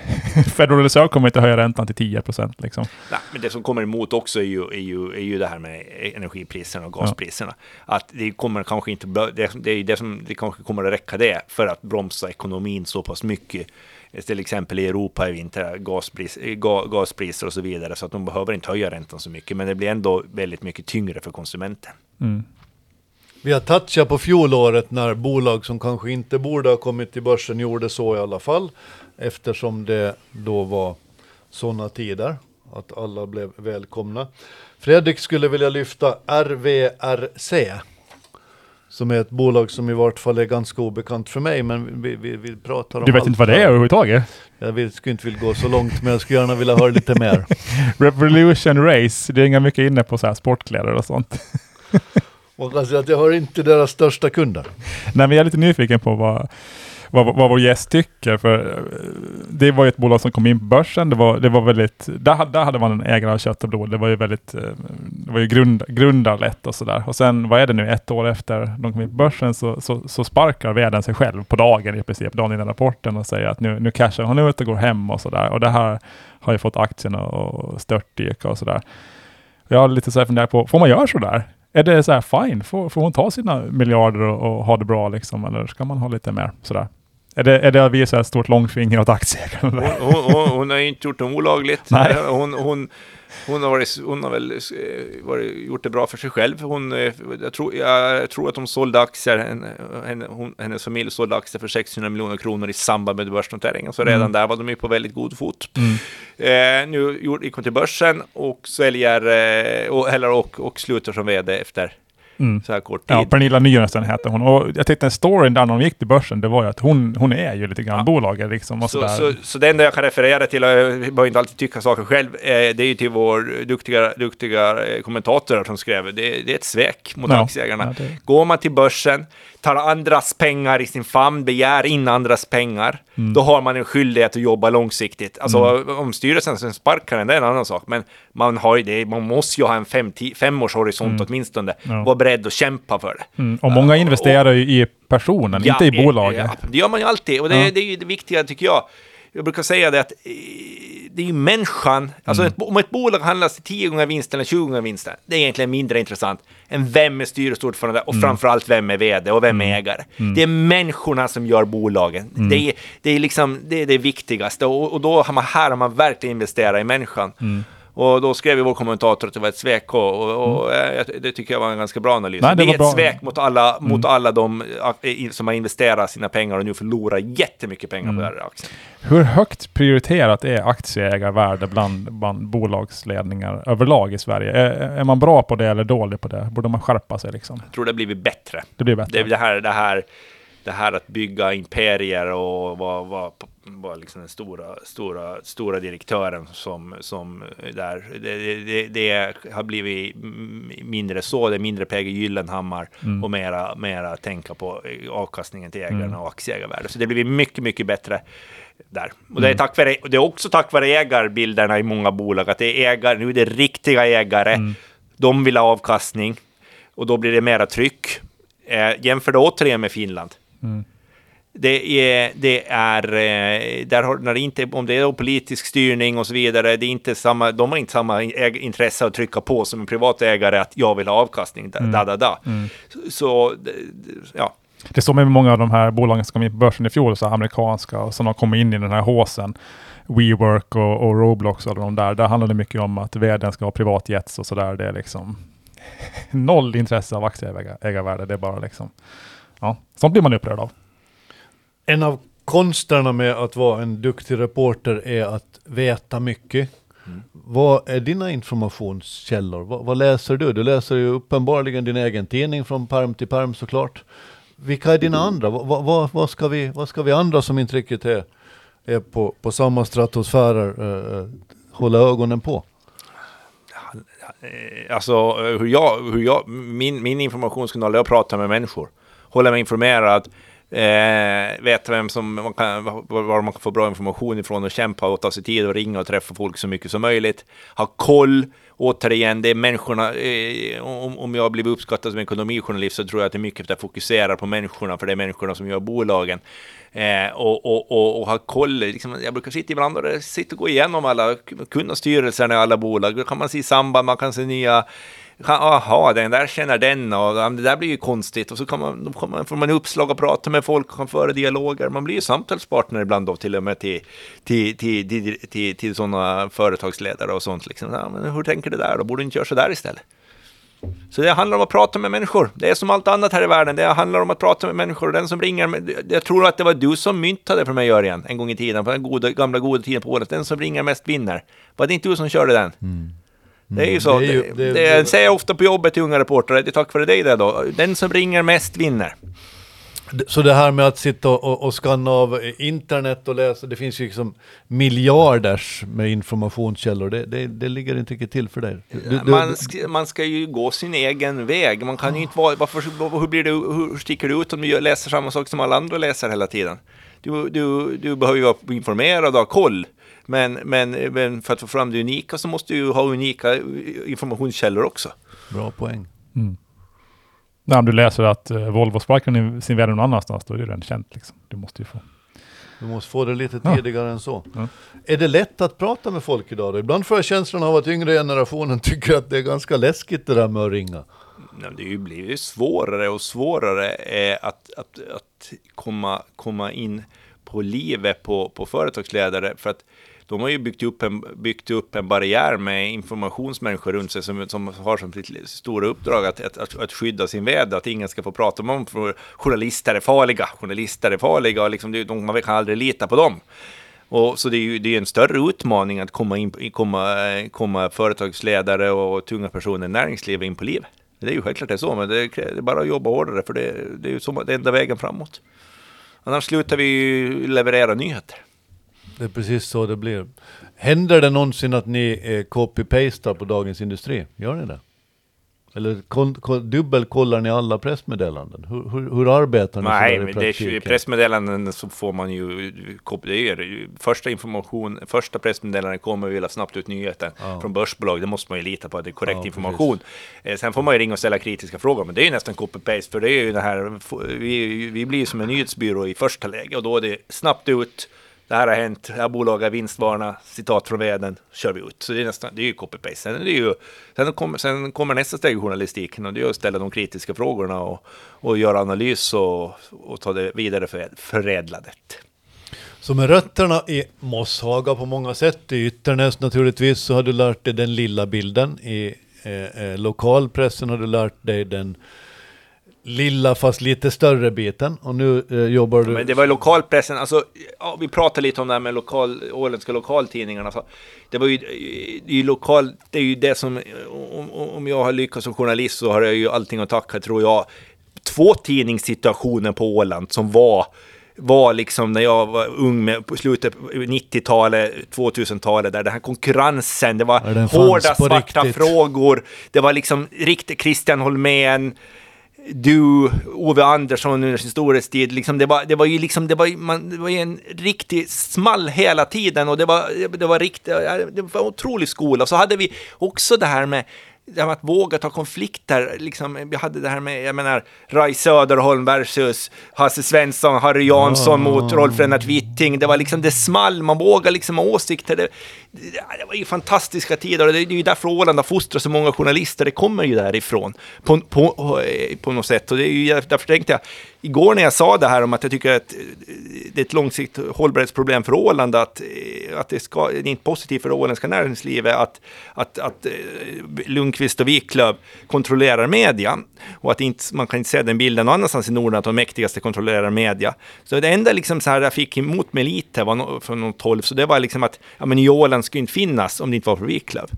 [SPEAKER 3] Federal Reserve kommer inte höja räntan till 10 procent. Liksom.
[SPEAKER 4] Nej, men det som kommer emot också är ju, är ju, är ju det här med energipriserna och gaspriserna. Ja. Att det kommer kanske inte, det, det är det som det kanske kommer att räcka det för att bromsa ekonomin så pass mycket till exempel i Europa i vinter, gaspris, gaspriser och så vidare, så att de behöver inte höja räntan så mycket, men det blir ändå väldigt mycket tyngre för konsumenten. Mm.
[SPEAKER 2] Vi har touchat på fjolåret när bolag som kanske inte borde ha kommit till börsen gjorde så i alla fall, eftersom det då var sådana tider att alla blev välkomna. Fredrik skulle vilja lyfta RVRC som är ett bolag som i vart fall är ganska obekant för mig, men vi, vi, vi pratar om
[SPEAKER 3] Du vet allt. inte vad det är överhuvudtaget?
[SPEAKER 2] Jag vill, skulle inte vilja gå så långt, men jag skulle gärna vilja höra lite mer.
[SPEAKER 3] Revolution Race, det är inga mycket inne på så här sportkläder och sånt.
[SPEAKER 2] Man kan säga att jag har inte deras största kunder.
[SPEAKER 3] Nej, men jag är lite nyfiken på vad, vad, vad vår gäst tycker. För eh, det var ju ett bolag som kom in på börsen. Det var, det var väldigt, där, där hade man en ägare av kött och blod. Det var ju väldigt, eh, det var ju grund, grundarlätt och sådär. Och sen, vad är det nu, ett år efter de kom in på börsen så, så, så sparkar vdn sig själv på dagen i princip, dagen innan rapporten och säger att nu, nu cashar hon ut och går hem och sådär. Och det här har ju fått aktierna att störtdyka och sådär. Jag har lite så här funderat på, får man göra sådär? Är det så här fine? Får, får hon ta sina miljarder och, och ha det bra liksom? Eller ska man ha lite mer sådär? Är det, är det att visa ett stort långfinger åt aktieägarna?
[SPEAKER 4] Hon, hon, hon, har ju inte gjort något olagligt.
[SPEAKER 3] Nej.
[SPEAKER 4] Hon, hon, hon, har varit, hon har väl eh, varit, gjort det bra för sig själv. Hon, eh, jag, tror, jag tror att de sålde aktier, henne, hon, hennes familj sålde aktier för 600 miljoner kronor i samband med börsnoteringen. Så redan
[SPEAKER 3] Mm.
[SPEAKER 4] där var de ju på väldigt god fot.
[SPEAKER 3] Mm.
[SPEAKER 4] Eh, nu gick hon till börsen och säljer, eh, och, eller, och, och slutar som vd efter
[SPEAKER 3] Mm.
[SPEAKER 4] så här kort tid.
[SPEAKER 3] Ja, Pernilla Nyrensten heter hon. Och jag tyckte storyn där när hon gick till börsen, det var ju att hon, hon är ju lite grann bolaget liksom. Och
[SPEAKER 4] Så,
[SPEAKER 3] sådär.
[SPEAKER 4] så, så det enda jag kan referera till, och jag behöver inte alltid tycka saker själv, eh, det är ju till vår duktiga, duktiga eh, kommentator som skrev det, det är ett svek mot
[SPEAKER 3] Ja.
[SPEAKER 4] aktieägarna.
[SPEAKER 3] Ja, det-
[SPEAKER 4] Går man till börsen, tar andras pengar i sin famn, begär in andras pengar,
[SPEAKER 3] Mm.
[SPEAKER 4] då har man en skyldighet att jobba långsiktigt. Alltså om styrelsen sen sparkar en, det är en annan sak, men man, har det, man måste ju ha en fem, femårshorisont åtminstone,
[SPEAKER 3] Mm. Ja.
[SPEAKER 4] vara beredd att kämpa för det.
[SPEAKER 3] Mm. Och många investerar ju i personen,
[SPEAKER 4] Ja,
[SPEAKER 3] inte i bolaget.
[SPEAKER 4] Ja, det gör man ju alltid. Och det,
[SPEAKER 3] Ja.
[SPEAKER 4] det är ju det viktiga tycker jag. Jag brukar säga det att eh, det är ju människan. Alltså
[SPEAKER 3] Mm.
[SPEAKER 4] ett, om ett bolag handlas till 10 gånger vinsten eller 20 gånger vinsten. Det är egentligen mindre intressant än vem är styrelseordförande och framförallt vem är vd och vem är ägare. Det är människorna som gör bolagen. Det, är, det är liksom det, är det viktigaste och, och då har man här har man verkligen investerat i människan. Och då skrev ju vår kommentator att det var ett svek och, och, och eh, det tycker jag var en ganska bra analys.
[SPEAKER 3] Nej, det
[SPEAKER 4] det, är
[SPEAKER 3] bra.
[SPEAKER 4] ett svek mot alla, mot alla de eh, som har investerat sina pengar och nu förlorar jättemycket pengar på den här aktien.
[SPEAKER 3] Hur högt prioriterat är aktieägarvärde bland, bland bolagsledningar överlag i Sverige? Är, är man bra på det eller dålig på det? Borde man skärpa sig liksom?
[SPEAKER 4] Jag tror det har blivit bättre.
[SPEAKER 3] Det blir bättre.
[SPEAKER 4] Det, det, här, det, här, det här att bygga imperier och vara var, var liksom den stora, stora, stora direktören som, som där. Det, det, det har blivit mm, mindre så. Det är mindre PG Gyllenhammar och mera, mera tänka på avkastningen till ägarna och aktieägarvärde. Så det blivit mycket, mycket bättre där. Och det är, tack vare, det är också tack vare ägarbilderna i många bolag, att det är ägare, nu är det riktiga ägare, de vill ha avkastning och då blir det mera tryck. Eh, jämför det återigen med Finland. Det är, det är eh, där har, när det inte, om det är politisk styrning och så vidare, det är inte samma, de har inte samma intresse att trycka på som en privat ägare att jag vill ha avkastning, da, da, da, da. Så, så, ja.
[SPEAKER 3] Det är så med många av de här bolagen som kom in på börsen i fjol, så amerikanska, och som har kommit in i den här håsen. WeWork och, och Roblox och de där. Där handlar det mycket om att vdn ska ha privatjets och sådär. Det är liksom noll intresse av aktieägarvärde. Det är bara liksom, ja, sånt blir man upprörd av.
[SPEAKER 2] En av konsterna med att vara en duktig reporter är att veta mycket. Vad är dina informationskällor? Vad, vad läser du? Du läser ju uppenbarligen din egen tidning från perm till perm såklart. Vilka är dina andra? Vad, vad- vad, ska, vi, vad ska vi andra som inte riktigt är, är på, på samma stratosfärer eh, eh, hålla ögonen på?
[SPEAKER 4] Alltså hur jag, hur jag, min, min informationskanal är att prata med människor. Hålla mig informerad. Eh, veta vem som man kan, var man kan få bra information ifrån och kämpa och ta sig tid och ringa och träffa folk så mycket som möjligt. Ha koll. Återigen, det är människorna. Eh, om, om jag har blivit uppskattad som ekonomijournalist så tror jag att det är mycket för att jag fokuserar på människorna, för det är människorna som gör bolagen. Eh, och, och, och, och ha koll. Liksom, jag brukar sitta ibland och sitta och gå igenom alla, kunna styrelserna i alla bolag. Då kan man se samband, man kan se nya Jaha, den där känner den och det där blir ju konstigt. Och så kan man, då man, får man uppslag och prata med folk och kan föra dialoger. Man blir ju samtalspartner ibland då till och med till, till, till, till, till, till sådana företagsledare och sånt. Liksom. Ja, men hur tänker du där då? Borde du inte göra så där istället? Så det handlar om att prata med människor. Det är som allt annat här i världen. Det handlar om att prata med människor. Den som ringer, jag tror att det var du som myntade för mig Örjan, en gång i tiden, på den goda, gamla goda tiden på året. Den som ringer mest vinner. Var det inte du som körde den? Mm. Det är ju så.
[SPEAKER 2] Det är ju-
[SPEAKER 4] det,
[SPEAKER 2] det-
[SPEAKER 4] det, säger jag ofta på jobbet till unga reportrar. Det är tack vare dig det då. Den som ringer mest vinner.
[SPEAKER 2] Så det här med att sitta och, och, skanna av internet och läsa, det finns ju liksom miljarders med informationskällor. Det, det, det ligger inte riktigt till för dig. Du, du,
[SPEAKER 4] man,
[SPEAKER 2] du,
[SPEAKER 4] sk- man ska ju gå sin egen väg. Man kan ju inte vara... Varför, hur, blir det, hur sticker du ut om du läser samma sak som alla andra läser hela tiden? Du, du, du behöver ju vara informerad och ha koll. Men, men, men för att få fram det unika så måste du ju ha unika informationskällor också.
[SPEAKER 2] bra poäng.
[SPEAKER 3] När du läser att uh, Volvo sparkar sin vd någon annanstans, då är det redan känt. Liksom. Du måste ju få.
[SPEAKER 2] Du måste få det lite
[SPEAKER 3] Ja.
[SPEAKER 2] tidigare än så.
[SPEAKER 3] Ja.
[SPEAKER 2] Är det lätt att prata med folk idag? Då? Ibland får jag känslan av att yngre generationen tycker att det är ganska läskigt det där med att ringa.
[SPEAKER 4] Nej, Det ju- blir ju svårare och svårare eh, att, att, att komma, komma in på livet på, på företagsledare. För att de har ju byggt upp en, byggt upp en barriär med informationsmänniskor runt sig som, som har som sitt stora uppdrag att, att, att, att skydda sin väder, att ingen ska få prata om dem. För journalister är farliga, journalister är farliga och liksom, det, de, man kan aldrig lita på dem. Och så det är ju det är en större utmaning att komma, in, komma, komma företagsledare och tunga personer i näringslivet in på liv. Det är ju självklart det är så, men det är, det är bara att jobba hårdare för det, det är ju så, det enda vägen framåt. Annars slutar vi ju leverera nyheter.
[SPEAKER 2] Det är precis så det blir. Händer det någonsin att ni eh, copy-pastar på Dagens Industri? Gör ni det? Eller kon- kon- dubbelkollar ni alla pressmeddelanden? Hur, hur, hur arbetar ni
[SPEAKER 4] Nej, men det är pressmeddelanden så får man ju, kop- det är ju första information, första pressmeddelandet kommer vi vilja snabbt ut nyheten
[SPEAKER 2] Ja.
[SPEAKER 4] från börsbolag, det måste man ju lita på att det är korrekt
[SPEAKER 2] Ja,
[SPEAKER 4] information. Eh, sen får man ju ringa och ställa kritiska frågor, men det är ju nästan copy-paste, för det är ju det här, vi, vi blir ju som en nyhetsbyrå i första läge och då är det snabbt ut, det här har hänt, det här bolaget vinstvarna, citat från vdn, kör vi ut. Så det är nästan, det är ju copy-paste. Sen, är det ju, sen, kommer, sen kommer nästa steg i journalistiken och det är att ställa de kritiska frågorna och, och göra analys och, och ta det vidare för förädladet.
[SPEAKER 2] Så med rötterna i Mosshaga på många sätt, i Ytternäs naturligtvis, så har du lärt dig den lilla bilden. I eh, eh, lokalpressen har du lärt dig den lilla fast lite större biten. Och nu eh, jobbar du...
[SPEAKER 4] Men det var ju lokalpressen, alltså, ja, vi pratade lite om det här med lokal, åländska lokaltidningarna. Så det var ju, det lokal, det är ju det som, om, om jag har lyckats som journalist så har jag ju allting att tacka, tror jag, två tidningssituationer på Åland som var var liksom när jag var ung med, på slutet på 90-talet, 2000-talet, där den här konkurrensen, det var
[SPEAKER 2] Ja,
[SPEAKER 4] hårda svarta
[SPEAKER 2] riktigt.
[SPEAKER 4] frågor, det var liksom riktigt Christian Holmén, du, Ove Andersson under sin storhetstid, liksom det, var, det var ju liksom, det var, man, det var ju en riktig small hela tiden och det var, det var riktigt, det var en otrolig skola. Så hade vi också det här med det här med att våga ta konflikter, liksom, vi hade det här med, jag menar, Rai Söderholm versus Hasse Svensson, Harry Jansson mot Rolf Lennart Witting. Det var liksom, det small, man vågade liksom ha åsikter. Det, det, det var ju fantastiska tider och det, det är ju därför Åland har fostrat så många journalister. Det kommer ju därifrån på, på, på något sätt. Och det är ju därför tänkte jag, igår när jag sa det här om att jag tycker att eh, det är ett långsiktigt hållbarhetsproblem för Åland, att, eh, att det, ska, det är inte positivt för det åländska näringslivet att, att, att eh, Lundqvist och Wiklöf kontrollerar media och att inte, man kan inte se den bilden någon annanstans i Norden att de mäktigaste kontrollerar media. Så det enda liksom så här jag fick emot mig lite var no, från något håll, så det var liksom att ja, men i Åland skulle inte finnas om det inte var för Wiklöf.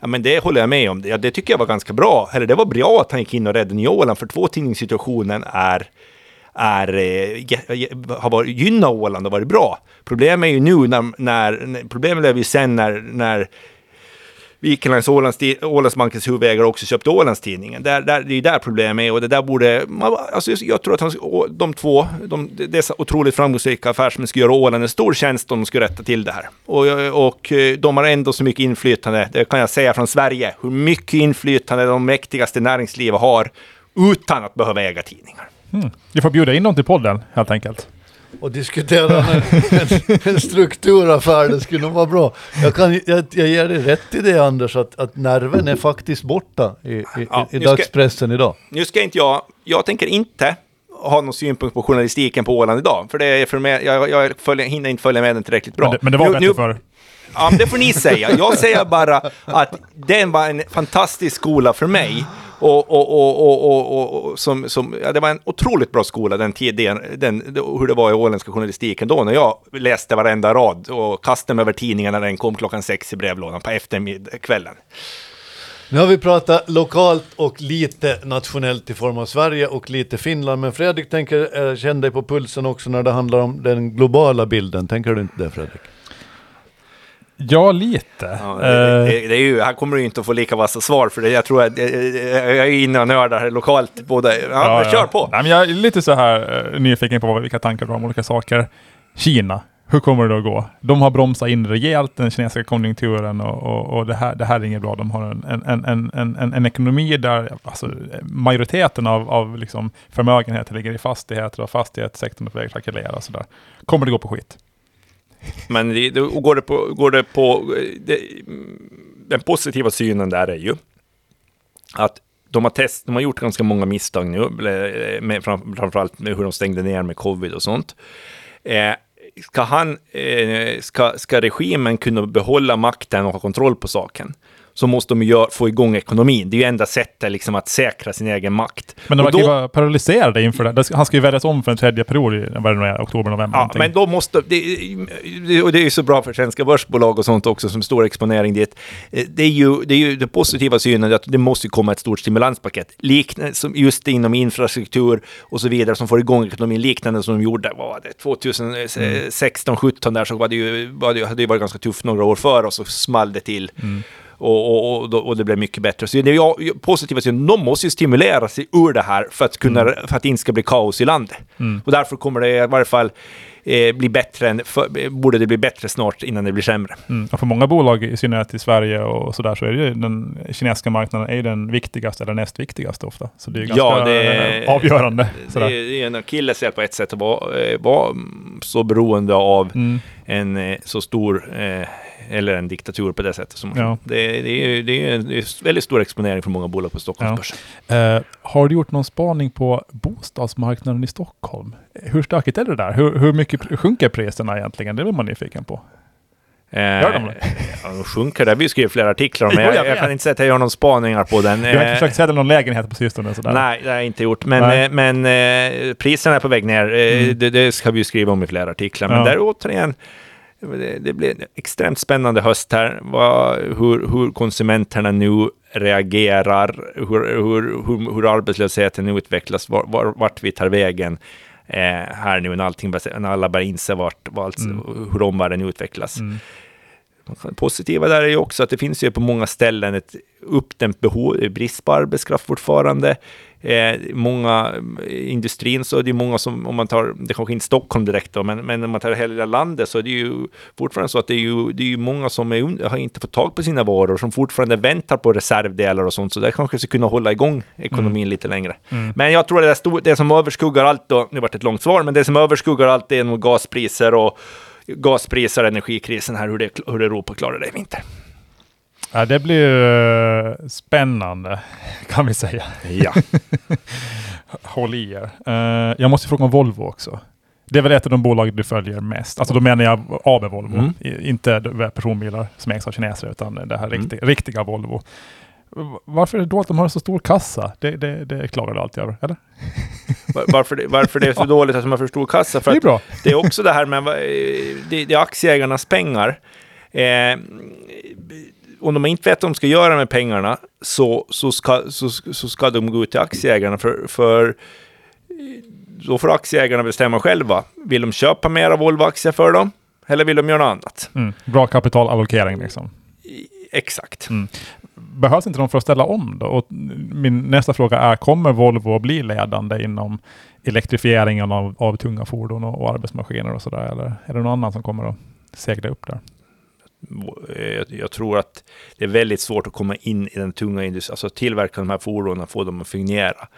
[SPEAKER 4] Ja, men det håller jag med om. Ja, det tycker jag var ganska bra. Eller det var bra att han gick in och räddade Nya Åland, för två är är eh, är, har varit, gynnat Åland och varit bra. Problemet är ju nu när, när problemet blev ju sen när, när Vikenlands Ålands, Ålandsbankens huvudägare också köpte Ålandstidningen. Där, där, det är ju där problemet är och det där borde... Man, alltså jag tror att han, de två, de, dessa otroligt framgångsrika affärsmän skulle göra Åland en stor tjänst om de skulle rätta till det här. Och, och eh, de har ändå så mycket inflytande, det kan jag säga från Sverige, hur mycket inflytande de mäktigaste näringslivet har utan att behöva äga tidningar.
[SPEAKER 3] Mm. Vi får bjuda in dem till podden helt enkelt.
[SPEAKER 2] och diskutera en, en, en strukturaffär, det skulle nog vara bra. Jag, kan, jag, jag ger dig rätt i det Anders, att, att nerven är faktiskt borta i, i,
[SPEAKER 4] Ja,
[SPEAKER 2] i
[SPEAKER 4] nu ska-
[SPEAKER 2] dagspressen idag.
[SPEAKER 4] Nu ska inte jag, jag tänker inte ha någon synpunkt på journalistiken på Åland idag, för det är för mig, jag, jag följer, hinner inte följa med den tillräckligt bra.
[SPEAKER 3] Men det, men det var
[SPEAKER 4] Nu-
[SPEAKER 3] bättre
[SPEAKER 4] nu-
[SPEAKER 3] för
[SPEAKER 4] Ja, det får ni säga. Jag säger bara att den var en fantastisk skola för mig. Och, och, och, och, och, och, som, som, ja, det var en otroligt bra skola, den tiden, den, hur det var i åländska journalistiken då, när jag läste varenda rad och kastade mig över tidningen när den kom klockan sex i brevlådan på eftermiddagskvällen.
[SPEAKER 2] Nu har vi pratat lokalt och lite nationellt i form av Sverige och lite Finland. Men Fredrik tänker eh, känna dig på pulsen också när det handlar om den globala bilden. Tänker du inte det Fredrik?
[SPEAKER 3] Ja, lite.
[SPEAKER 4] Ja,
[SPEAKER 3] Eh,
[SPEAKER 4] det, det, det är ju, här kommer du inte att få lika vassa svar för det. Jag tror att eh, jag är inne och nördar lokalt. Både, ja, men kör på!
[SPEAKER 3] Nej, men jag är lite så här eh, nyfiken på vilka tankar du har om olika saker. Kina, hur kommer det att gå? De har bromsat in rejält den kinesiska konjunkturen och, och, och det, här, det här är inget bra. De har en, en, en, en, en, ekonomi där alltså, majoriteten av, av liksom förmögenheter ligger i fastigheter och fastighetssektorn är på väg att krackelera. Kommer det gå på skit?
[SPEAKER 4] Men det, då går det på, går det på det, den positiva synen där är ju att de har, test, de har gjort ganska många misstag nu, med, fram, framförallt med hur de stängde ner med covid och sånt. Eh, ska, han, eh, ska, ska regimen kunna behålla makten och ha kontroll på saken, så måste de gör, få igång ekonomin. Det är ju enda sättet liksom, att säkra sin egen makt.
[SPEAKER 3] Men de verkar ju vara paralyserade inför det. Han ska ju väljas om för en tredje period i vad det nu är, oktober, november.
[SPEAKER 4] Ja,
[SPEAKER 3] någonting.
[SPEAKER 4] men då måste... Det, det, och det är ju så bra för svenska börsbolag och sånt också som stor exponering dit. Eh, Det är ju det, är ju det positiva synen att det måste komma ett stort stimulanspaket. Liknande som just inom infrastruktur och så vidare som får igång ekonomin liknande som de gjorde. Vad var det? 2016, 17 där så var det ju, var det, hade det varit ganska tufft några år före och så small det till. Och, och, och, och det blev mycket bättre. Så det är ju positiva synen. De måste ju stimulera sig ur det här för att, kunna, för att det inte ska bli kaos i landet. Och därför kommer det i varje fall eh, bli bättre, än, för, borde det bli bättre snart innan det blir sämre.
[SPEAKER 3] Mm. Och för många bolag, i synnerhet i Sverige och sådär, så är ju den kinesiska marknaden är den viktigaste eller näst viktigaste ofta. Så det är ganska
[SPEAKER 4] Ja, det-
[SPEAKER 3] eh, avgörande.
[SPEAKER 4] Det,
[SPEAKER 3] Sådär.
[SPEAKER 4] det är en akilleshäl på ett sätt att vara, eh, vara mm, så beroende av
[SPEAKER 3] Mm.
[SPEAKER 4] en eh, så stor, eh, eller en diktatur på det sättet. Som,
[SPEAKER 3] Ja.
[SPEAKER 4] det, det, är, det är en väldigt stor exponering för många bolag på Stockholmsbörsen.
[SPEAKER 3] Eh, har du gjort någon spaning på bostadsmarknaden i Stockholm? Hur stökigt är det där? Hur, hur mycket sjunker priserna egentligen? Det är man nyfiken på. Gör de det?
[SPEAKER 4] Ja, de sjunker. Det har vi skrivit flera artiklar om. Jag,
[SPEAKER 3] jag
[SPEAKER 4] kan inte säga att jag gör någon spaningar på den.
[SPEAKER 3] Du har inte
[SPEAKER 4] Eh,
[SPEAKER 3] försökt sälja någon lägenhet på sistone? Sådär.
[SPEAKER 4] Nej, det har jag inte gjort. Men, eh, men eh, priserna är på väg ner. Eh,
[SPEAKER 3] Mm.
[SPEAKER 4] det, det ska vi skriva om i flera artiklar. Men
[SPEAKER 3] Ja.
[SPEAKER 4] där återigen, det, det blir en extremt spännande höst här. Vad, hur, hur konsumenterna nu reagerar, hur, hur, hur, hur arbetslösheten nu utvecklas, var, var, vart vi tar vägen. Eh, här nu när, allting, när alla börjar inse vart, vart,
[SPEAKER 3] Mm.
[SPEAKER 4] hur omvärlden utvecklas.
[SPEAKER 3] Mm.
[SPEAKER 4] Positiva där är ju också att det finns ju på många ställen ett uppdämt behov, brist på arbetskraft fortfarande. Eh, många industrin så är det ju många som, om man tar, det kanske inte Stockholm direkt då, men, men om man tar hela landet så är det ju fortfarande så att det är ju, det är ju många som är, har inte fått tag på sina varor, som fortfarande väntar på reservdelar och sånt, så det kanske ska kunna hålla igång ekonomin lite längre. Men jag tror det, är stor, det som överskuggar allt då, nu vart det ett långt svar, men det som överskuggar allt är nog gaspriser och gaspriser energikrisen här, hur, det, hur Europa klarar det i vinter.
[SPEAKER 3] Ja, det blir eh, spännande, kan vi säga.
[SPEAKER 4] Ja.
[SPEAKER 3] Håll i er. Eh, jag måste fråga om Volvo också. Det är väl ett av de bolag du följer mest? Alltså då menar jag AB Volvo,
[SPEAKER 4] Mm.
[SPEAKER 3] I, inte de personbilar som ägs av kineser, utan det här
[SPEAKER 4] Mm.
[SPEAKER 3] riktiga, riktiga Volvo. Varför är det då att de har så stor kassa? Det, det, det klagar du alltid över, eller?
[SPEAKER 4] Var- Varför det, varför det är så dåligt att man får stor kassa? För
[SPEAKER 3] det är bra.
[SPEAKER 4] det är också det här med, eh, det, det är aktieägarnas pengar. Eh, om de inte vet vad de ska göra med pengarna så, så, ska, så, så ska de gå ut till aktieägarna. För, för då får aktieägarna bestämma själva. Vill de köpa mera Volvo-aktier för dem? Eller vill de göra något annat?
[SPEAKER 3] Mm. Bra kapitalallokering liksom.
[SPEAKER 4] Exakt.
[SPEAKER 3] Behövs inte de för att ställa om då? Och min nästa fråga är, kommer Volvo att bli ledande inom elektrifieringen av, av tunga fordon och, och arbetsmaskiner och sådär? Eller är det någon annan som kommer att segla upp där?
[SPEAKER 4] Eh, jag tror att det är väldigt svårt att komma in i den tunga industrin, alltså tillverka de här fordonen, få dem att fungera.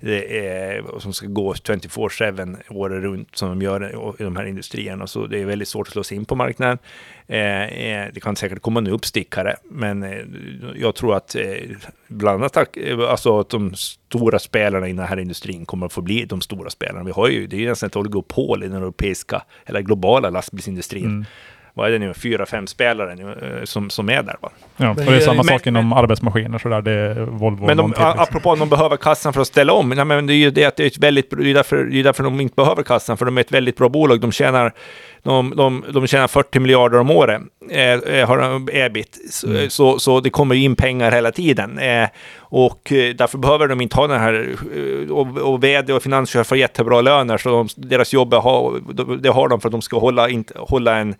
[SPEAKER 4] Det är, som ska gå 24-7 året runt som de gör i de här industrierna. Så det är väldigt svårt att slå sig in på marknaden. Eh, eh, det kan säkert komma en uppstickare, men jag tror att bland annat alltså att de stora spelarna i den här industrin kommer att få bli de stora spelarna. Vi har ju, det är ju nästan ett oligopol i den europeiska eller globala lastbilsindustrin.
[SPEAKER 3] Mm
[SPEAKER 4] vad är det nu, fyra, fem spelare nu, eh, som, som är där. Va?
[SPEAKER 3] Ja, och
[SPEAKER 2] Men
[SPEAKER 3] det är samma
[SPEAKER 4] men-
[SPEAKER 3] sak inom arbetsmaskiner sådär. Det är Volvo
[SPEAKER 4] Men de,
[SPEAKER 3] till, liksom.
[SPEAKER 4] apropå att de behöver kassan för att ställa om, nej, men det är ju det att det är ett väldigt, det är därför, det är därför de inte behöver kassan, för de är ett väldigt bra bolag. De tjänar, de, de, de tjänar 40 miljarder om året, eh, eh, har de ebit. Så,
[SPEAKER 3] Mm.
[SPEAKER 4] så, så det kommer in pengar hela tiden. Eh, och eh, därför behöver de inte ha den här, eh, och, och vd och finanschef får jättebra löner, så de, deras jobb är, ha, det har de för att de ska hålla, inte, hålla en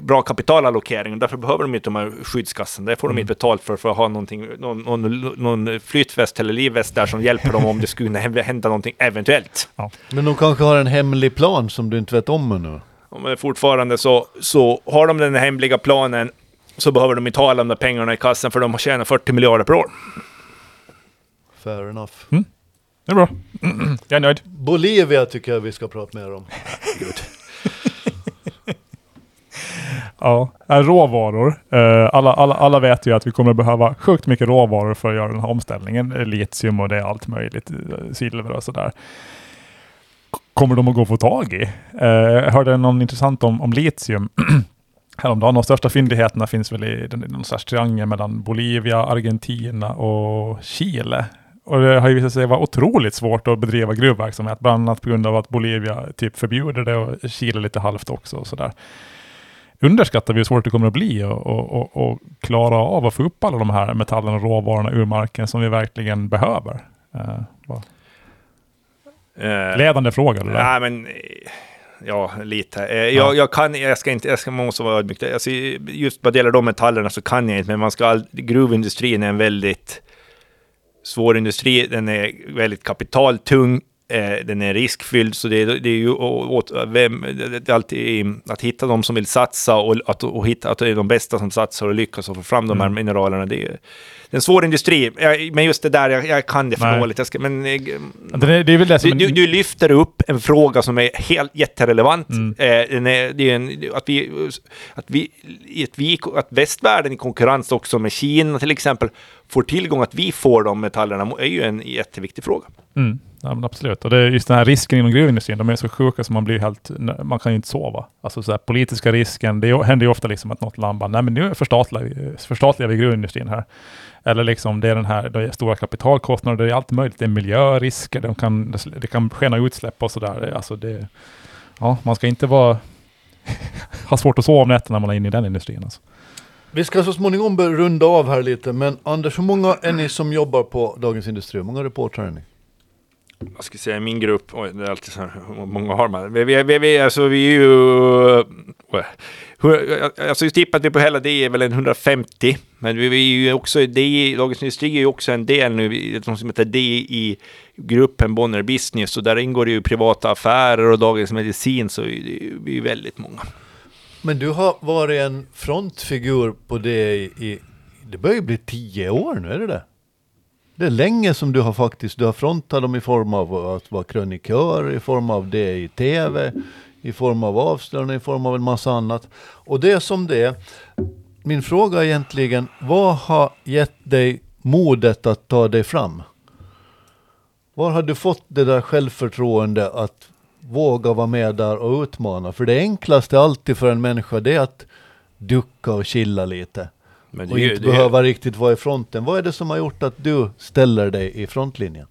[SPEAKER 4] bra kapitalallokering. Därför behöver de inte de här skyddskassan. Det får de inte betalt för, för att ha någonting, någon, någon, någon flytväst eller livväst där som hjälper dem om det skulle hända någonting eventuellt.
[SPEAKER 2] Men de kanske har en hemlig plan som du inte vet om ännu.
[SPEAKER 4] Men fortfarande så, så har de den hemliga planen så behöver de inte ha alla de där pengarna i kassan för de tjänar 40 miljarder per år.
[SPEAKER 2] Fair enough.
[SPEAKER 3] Det är bra. Jag är nöjd.
[SPEAKER 2] Bolivia tycker jag vi ska prata mer om.
[SPEAKER 3] Ja, äh, råvaror. Eh, alla, alla, alla vet ju att vi kommer behöva sjukt mycket råvaror för att göra den här omställningen. Litium och det är allt möjligt. Eh, silver och sådär. Kommer de att gå att få tag i? Eh, jag hörde någon intressant om, om litium häromdagen. De största fyndigheterna finns väl i den, någon slags triangel mellan Bolivia, Argentina och Chile. Och det har ju visat sig vara otroligt svårt att bedriva gruvverksamhet, bland annat på grund av att Bolivia typ förbjuder det och Chile lite halvt också. Och sådär underskattar vi hur svårt det kommer att bli att och, och, och klara av att få upp alla de här metallerna och råvarorna ur marken som vi verkligen behöver. Vad-
[SPEAKER 4] Eh,
[SPEAKER 3] ledande fråga där.
[SPEAKER 4] Nej, men eh, ja, lite. Eh, Jag, jag kan, jag ska inte, jag ska man måste vara ödmjuk. Alltså, just vad gäller de metallerna så kan jag inte, men man ska all, gruvindustrin är en väldigt svår industri. Den är väldigt kapitaltung. Eh, den är riskfylld, så det, är- det är ju åt, vem, alltid att hitta de som vill satsa och att, och hitta, att det är de bästa som satsar och lyckas och få fram de här
[SPEAKER 3] Mm.
[SPEAKER 4] mineralerna. Det är, en svår industri, men just det där, jag, jag kan det för
[SPEAKER 3] Nej.
[SPEAKER 4] dåligt. Jag ska, men,
[SPEAKER 3] Det, är- det är väl det som...
[SPEAKER 4] du, du, du lyfter upp en fråga som är helt jätterelevant.
[SPEAKER 3] Mm.
[SPEAKER 4] Eh, den är, det är en, att, vi, att, vi, att, vi, att västvärlden i konkurrens också med Kina till exempel får tillgång att vi får de metallerna är ju en jätteviktig fråga.
[SPEAKER 3] Mm, ja, men absolut. Och det är just den här risken inom gruvindustrin, de är så sjuka så man blir helt, man kan ju inte sova. Alltså så här, politiska risken, det händer ju ofta liksom att något land bara, nej men nu förstatligar vi, förstatligar vi gruvindustrin här. Eller liksom det är den här, det är stora kapitalkostnader, det är allt möjligt, det är miljörisker, de kan, det kan skena utsläpp och sådär. Alltså det, ja, man ska inte vara, ha svårt att sova om nätterna när man är inne i den industrin. Alltså.
[SPEAKER 2] Vi ska så småningom runda av här lite, men Anders, hur många är ni som jobbar på Dagens Industri? Hur många reportrar är ni?
[SPEAKER 4] Vad ska jag säga min grupp, oj, det är alltid så här, hur många har man? Vi, vi, vi, vi, alltså, vi är ju... Alltså jag tippar att vi på hela det är väl en 150. Men vi, vi är ju också, det, Dagens Industri är ju också en del nu, de som heter D i gruppen Bonner Business. Och där ingår det ju privata affärer och Dagens Medicin, så vi är ju väldigt många.
[SPEAKER 2] Men du har varit en frontfigur på det i det börjar ju bli tio år nu, är det det? Det är länge som du har faktiskt, du har frontat dem i form av att vara krönikör, i form av det i tv, i form av avslöjanden, i form av en massa annat. Och det är som det är. Min fråga är egentligen, vad har gett dig modet att ta dig fram? Var har du fått det där självförtroende att våga vara med där och utmana? För det enklaste alltid för en människa det är att ducka och chilla lite.
[SPEAKER 4] Men
[SPEAKER 2] Och
[SPEAKER 4] ju-
[SPEAKER 2] inte
[SPEAKER 4] det är-
[SPEAKER 2] behöva riktigt vara i fronten. Vad är det som har gjort att du ställer dig i frontlinjen?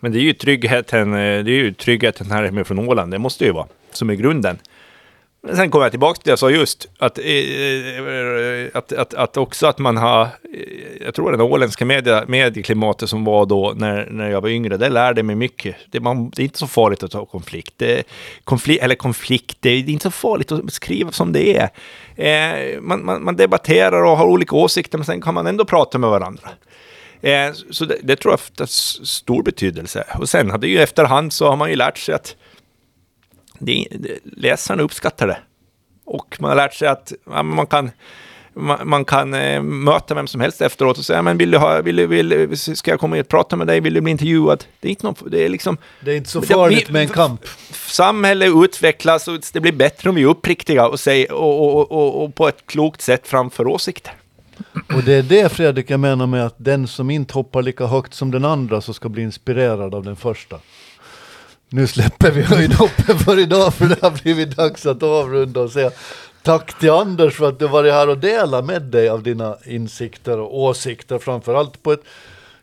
[SPEAKER 4] Men det är ju tryggheten, eh, det är ju tryggheten här med från Åland, det måste ju vara, som är grunden. Sen kommer jag tillbaka till det jag sa just, att, eh, eh, att, att, att också att man har, eh, jag tror det åländska media, medieklimatet som var då när, när jag var yngre, det lärde mig mycket. Det, man, det är inte så farligt att ta konflikt, det, konflikt eller konflikt, det är inte så farligt att skriva som det är. Eh, man, man, man debatterar och har olika åsikter, men sen kan man ändå prata med varandra. Eh, så det, det tror jag har stor betydelse. Och sen hade ju efterhand så har man ju lärt sig att det, läsarna uppskattar det. Och man har lärt sig att ja, man kan, man, man kan eh, möta vem som helst efteråt och säga, men vill du ha, vill, du- vill, ska jag komma och prata med dig, vill du bli intervjuad? Det är inte någon, det är liksom,
[SPEAKER 2] Det är inte så farligt med en kamp.
[SPEAKER 4] samhället utvecklas och det blir bättre om vi är uppriktiga och, säger, och, och, och, och på ett klokt sätt framför åsikter.
[SPEAKER 2] Och det är det Fredrik jag menar med att den som inte hoppar lika högt som den andra så ska bli inspirerad av den första. Nu släpper vi höjdhoppen för idag för det har blivit dags att avrunda och säga tack till Anders för att du varit här och delat med dig av dina insikter och åsikter framförallt på ett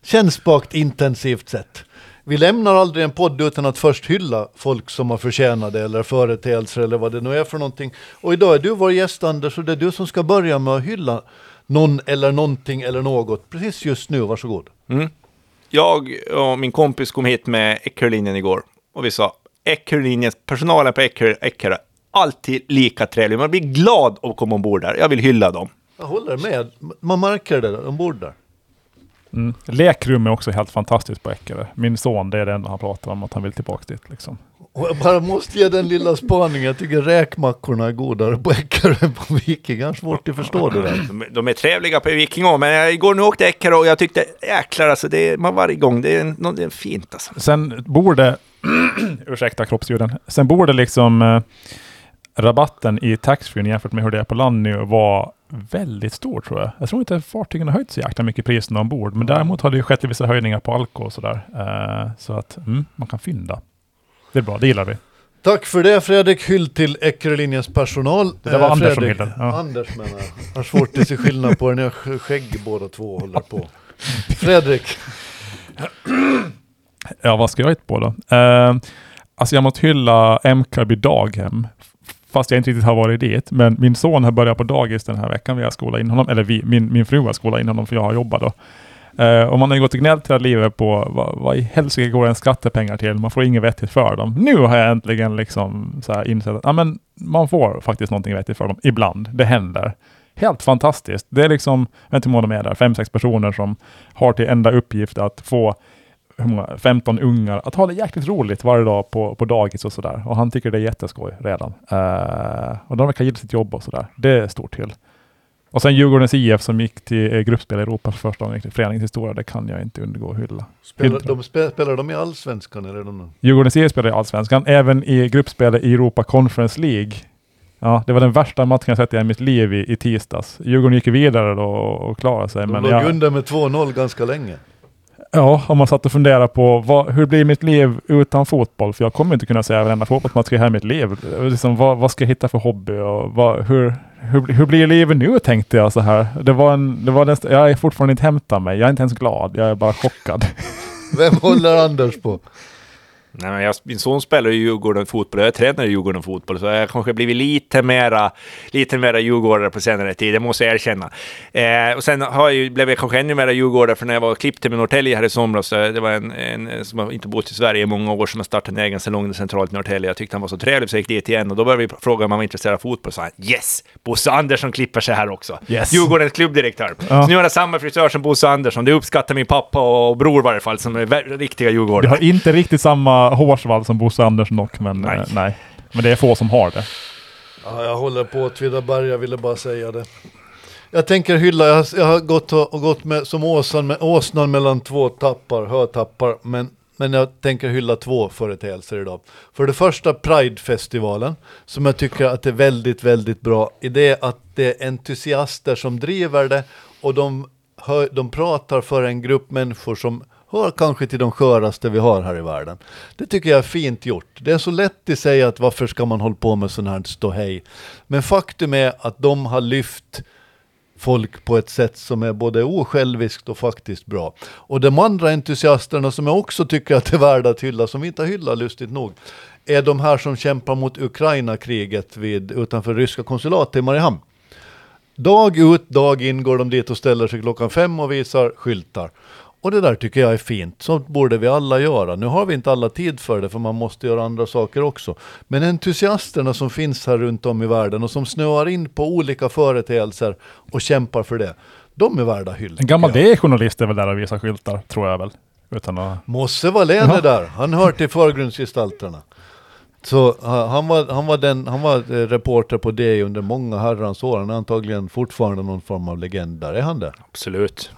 [SPEAKER 2] kännspakt intensivt sätt. Vi lämnar aldrig en podd utan att först hylla folk som har förtjänat det eller företeelser eller vad det nu är för någonting. Och idag är du vår gäst Anders och det är du som ska börja med att hylla någon eller någonting eller något precis just nu. Varsågod.
[SPEAKER 4] Mm. Jag och min kompis kom hit med Eckerlinjen igår och vi sa Eckerlinjens, personalen på Ecker, Ecker alltid lika trevlig. Man blir glad att komma ombord där. Jag vill hylla dem.
[SPEAKER 2] Jag håller med. Man märker det ombord där.
[SPEAKER 3] Mm. Lekrum är också helt fantastiskt på Eckerö. Min son, det är det enda han pratar om, att han vill tillbaka dit. Liksom.
[SPEAKER 2] Och jag bara måste ge den lilla spaningen. Jag tycker räkmackorna är godare på Eckerö än på Viking. Jag svårt att förstå det där.
[SPEAKER 4] De, de är trevliga på Viking också, men jag, igår nu åkte Eckerö och jag tyckte jäklar alltså, det är, man var igång. Det är, det är fint alltså.
[SPEAKER 3] Sen borde, ursäkta kroppsljuden, sen borde liksom eh, rabatten i taxfree jämfört med hur det är på land nu vara väldigt stor tror jag. Jag tror inte fartygen har höjt så jäkla mycket priserna ombord, men däremot har det ju skett vissa höjningar på alkohol och sådär. Eh, så att mm, man kan fynda. Det är bra, det gillar vi.
[SPEAKER 2] Tack för det Fredrik. Hyll till Eckerölinjens personal.
[SPEAKER 3] Det där var
[SPEAKER 2] Eh,
[SPEAKER 3] Anders som hyllade, ja.
[SPEAKER 2] Anders menar jag. Har svårt att se skillnad på er. Ni har sk- skägg båda två håller på. Fredrik.
[SPEAKER 3] Ja, vad ska jag hitta på då? Eh, alltså jag måste hylla MKB daghem. Fast jag inte riktigt har varit dit. Men min son har börjat på dagis den här veckan. Vi har skolat in honom. Eller vi, min, min fru har skolat in honom för jag har jobbat då. Uh, och man har ju gått och gnällt hela livet på vad, vad i helsike går en skattepengar till? Man får inget vettigt för dem. Nu har jag äntligen liksom så här insett att ja, men man får faktiskt någonting vettigt för dem. Ibland. Det händer. Helt fantastiskt. Det är liksom, jag vet inte hur många de är där, fem, sex personer som har till enda uppgift att få många, 15 ungar att ha det jäkligt roligt varje dag på, på dagis och sådär. Och han tycker det är jätteskoj redan. Eh, och de verkar gilla sitt jobb och sådär. Det är stort till. Och sen Djurgårdens IF som gick till eh, gruppspel i Europa för första gången i föreningens historia. Det kan jag inte undgå att hylla.
[SPEAKER 2] Spelar de, spe, spelar de i Allsvenskan eller? De,
[SPEAKER 3] Djurgårdens IF spelade i Allsvenskan, även i gruppspelet i Europa Conference League. Ja, det var den värsta matchen jag sett i mitt liv i, i tisdags. Djurgården gick vidare då och klarade sig.
[SPEAKER 2] de
[SPEAKER 3] men
[SPEAKER 2] låg
[SPEAKER 3] jag,
[SPEAKER 2] under med 2-0 ganska länge.
[SPEAKER 3] Ja, om man satt och funderade på vad, hur blir mitt liv utan fotboll? För jag kommer inte kunna säga varenda fotbollsmatch i hela mitt liv. Liksom, vad, vad ska jag hitta för hobby och vad, hur, hur, hur blir livet nu tänkte jag så här. Det var en, det var näst, jag är fortfarande inte hämtat mig. Jag är inte ens glad. Jag är bara chockad.
[SPEAKER 2] Vem håller Anders på?
[SPEAKER 4] Nej, men jag, min son spelar ju Djurgården fotboll och jag tränar i Djurgården fotboll, så jag har kanske blivit lite mera, lite mera djurgårdare på senare tid, det måste jag erkänna. Eh, och sen har jag ju, blev jag kanske ännu mera djurgårdare, för när jag var klippte med Norrtälje här i somras, så det var en, en som har inte bott i Sverige i många år, som har startat en egen salong centralt i Norrtälje. Jag tyckte han var så trevlig, så jag gick dit igen och då började vi fråga om han var intresserad av fotboll, så han yes! Bosse Andersson klipper sig här också.
[SPEAKER 3] Yes.
[SPEAKER 4] Djurgårdens klubbdirektör.
[SPEAKER 3] Ja.
[SPEAKER 4] Så nu har jag samma frisör som Bosse Andersson, det uppskattar min pappa och bror i varje fall, som är riktiga djurgårdare.
[SPEAKER 3] har inte riktigt samma hårsvall som Bosse Andersson dock, men
[SPEAKER 4] Nej.
[SPEAKER 3] nej. nej. Men det är få som har det.
[SPEAKER 2] Ja, jag håller på Åtvidaberg, jag ville bara säga det. Jag tänker hylla, jag har, jag har gått, och, gått med, som åsnan, med, åsnan mellan två tappar, hötappar, men, men jag tänker hylla två företeelser idag. För det första Pride-festivalen, som jag tycker att är väldigt, väldigt bra i det att det är entusiaster som driver det och de, hör, de pratar för en grupp människor som hör kanske till de sköraste vi har här i världen. Det tycker jag är fint gjort. Det är så lätt att säga att varför ska man hålla på med sån här ståhej? Men faktum är att de har lyft folk på ett sätt som är både osjälviskt och faktiskt bra. Och de andra entusiasterna som jag också tycker att det är värda att hylla, som vi inte hyllar lustigt nog, är de här som kämpar mot Ukraina-kriget vid, utanför ryska konsulatet i Mariehamn. Dag ut, dag in går de dit och ställer sig klockan fem och visar skyltar. Och det där tycker jag är fint, så borde vi alla göra. Nu har vi inte alla tid för det, för man måste göra andra saker också. Men entusiasterna som finns här runt om i världen och som snöar in på olika företeelser och kämpar för det, de är värda hyll.
[SPEAKER 3] En gammal. D-journalist är väl där och visar skyltar, tror jag väl. Utan att...
[SPEAKER 2] Mosse Wallén är där, han hör till förgrundsgestalterna. Så ha- han var, han var, den, han var eh, reporter på det under många herrans år. Han är antagligen fortfarande någon form av legend där. Är han det?
[SPEAKER 4] Absolut.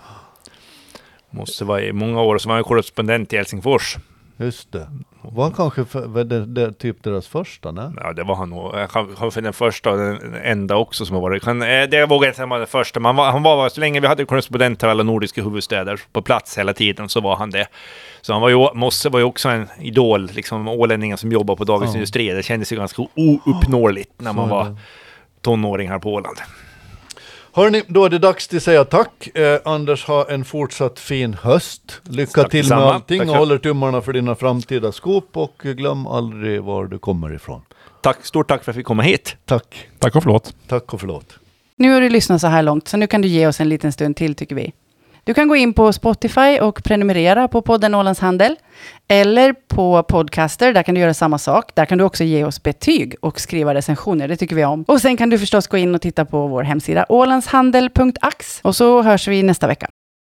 [SPEAKER 4] Måste vara i många år, så var han korrespondent i Helsingfors.
[SPEAKER 2] Just det. Var kanske för, var det, det, typ deras första, nej?
[SPEAKER 4] Ja, det var han nog. Han var för den första och den enda också som har varit. Han, eh, det vågar jag inte säga var den första, men han var, han var så länge vi hade korrespondenter i alla nordiska huvudstäder på plats hela tiden så var han det. Så han var ju, Mosse var ju också en idol, liksom ålänningen som jobbar på Dagens
[SPEAKER 2] Ja.
[SPEAKER 4] Industri. Det kändes ju ganska ouppnåeligt när man var tonåring här på Åland.
[SPEAKER 2] Hörni, då är det dags till att säga tack. Eh, Anders, ha en fortsatt fin höst. Lycka
[SPEAKER 4] Tack
[SPEAKER 2] till med allting
[SPEAKER 4] Tack
[SPEAKER 2] och håller tummarna för dina framtida skop och glöm aldrig var du kommer ifrån.
[SPEAKER 4] Tack, stort tack för att jag fick komma hit.
[SPEAKER 2] Tack,
[SPEAKER 3] Tack och förlåt.
[SPEAKER 2] tack och förlåt.
[SPEAKER 1] Nu har du lyssnat så här långt, så nu kan du ge oss en liten stund till tycker vi. Du kan gå in på Spotify och prenumerera på podden Ålands Handel. Eller på Podcaster, där kan du göra samma sak. Där kan du också ge oss betyg och skriva recensioner, det tycker vi om. Och sen kan du förstås gå in och titta på vår hemsida ålandshandel.ax. Och så hörs vi nästa vecka.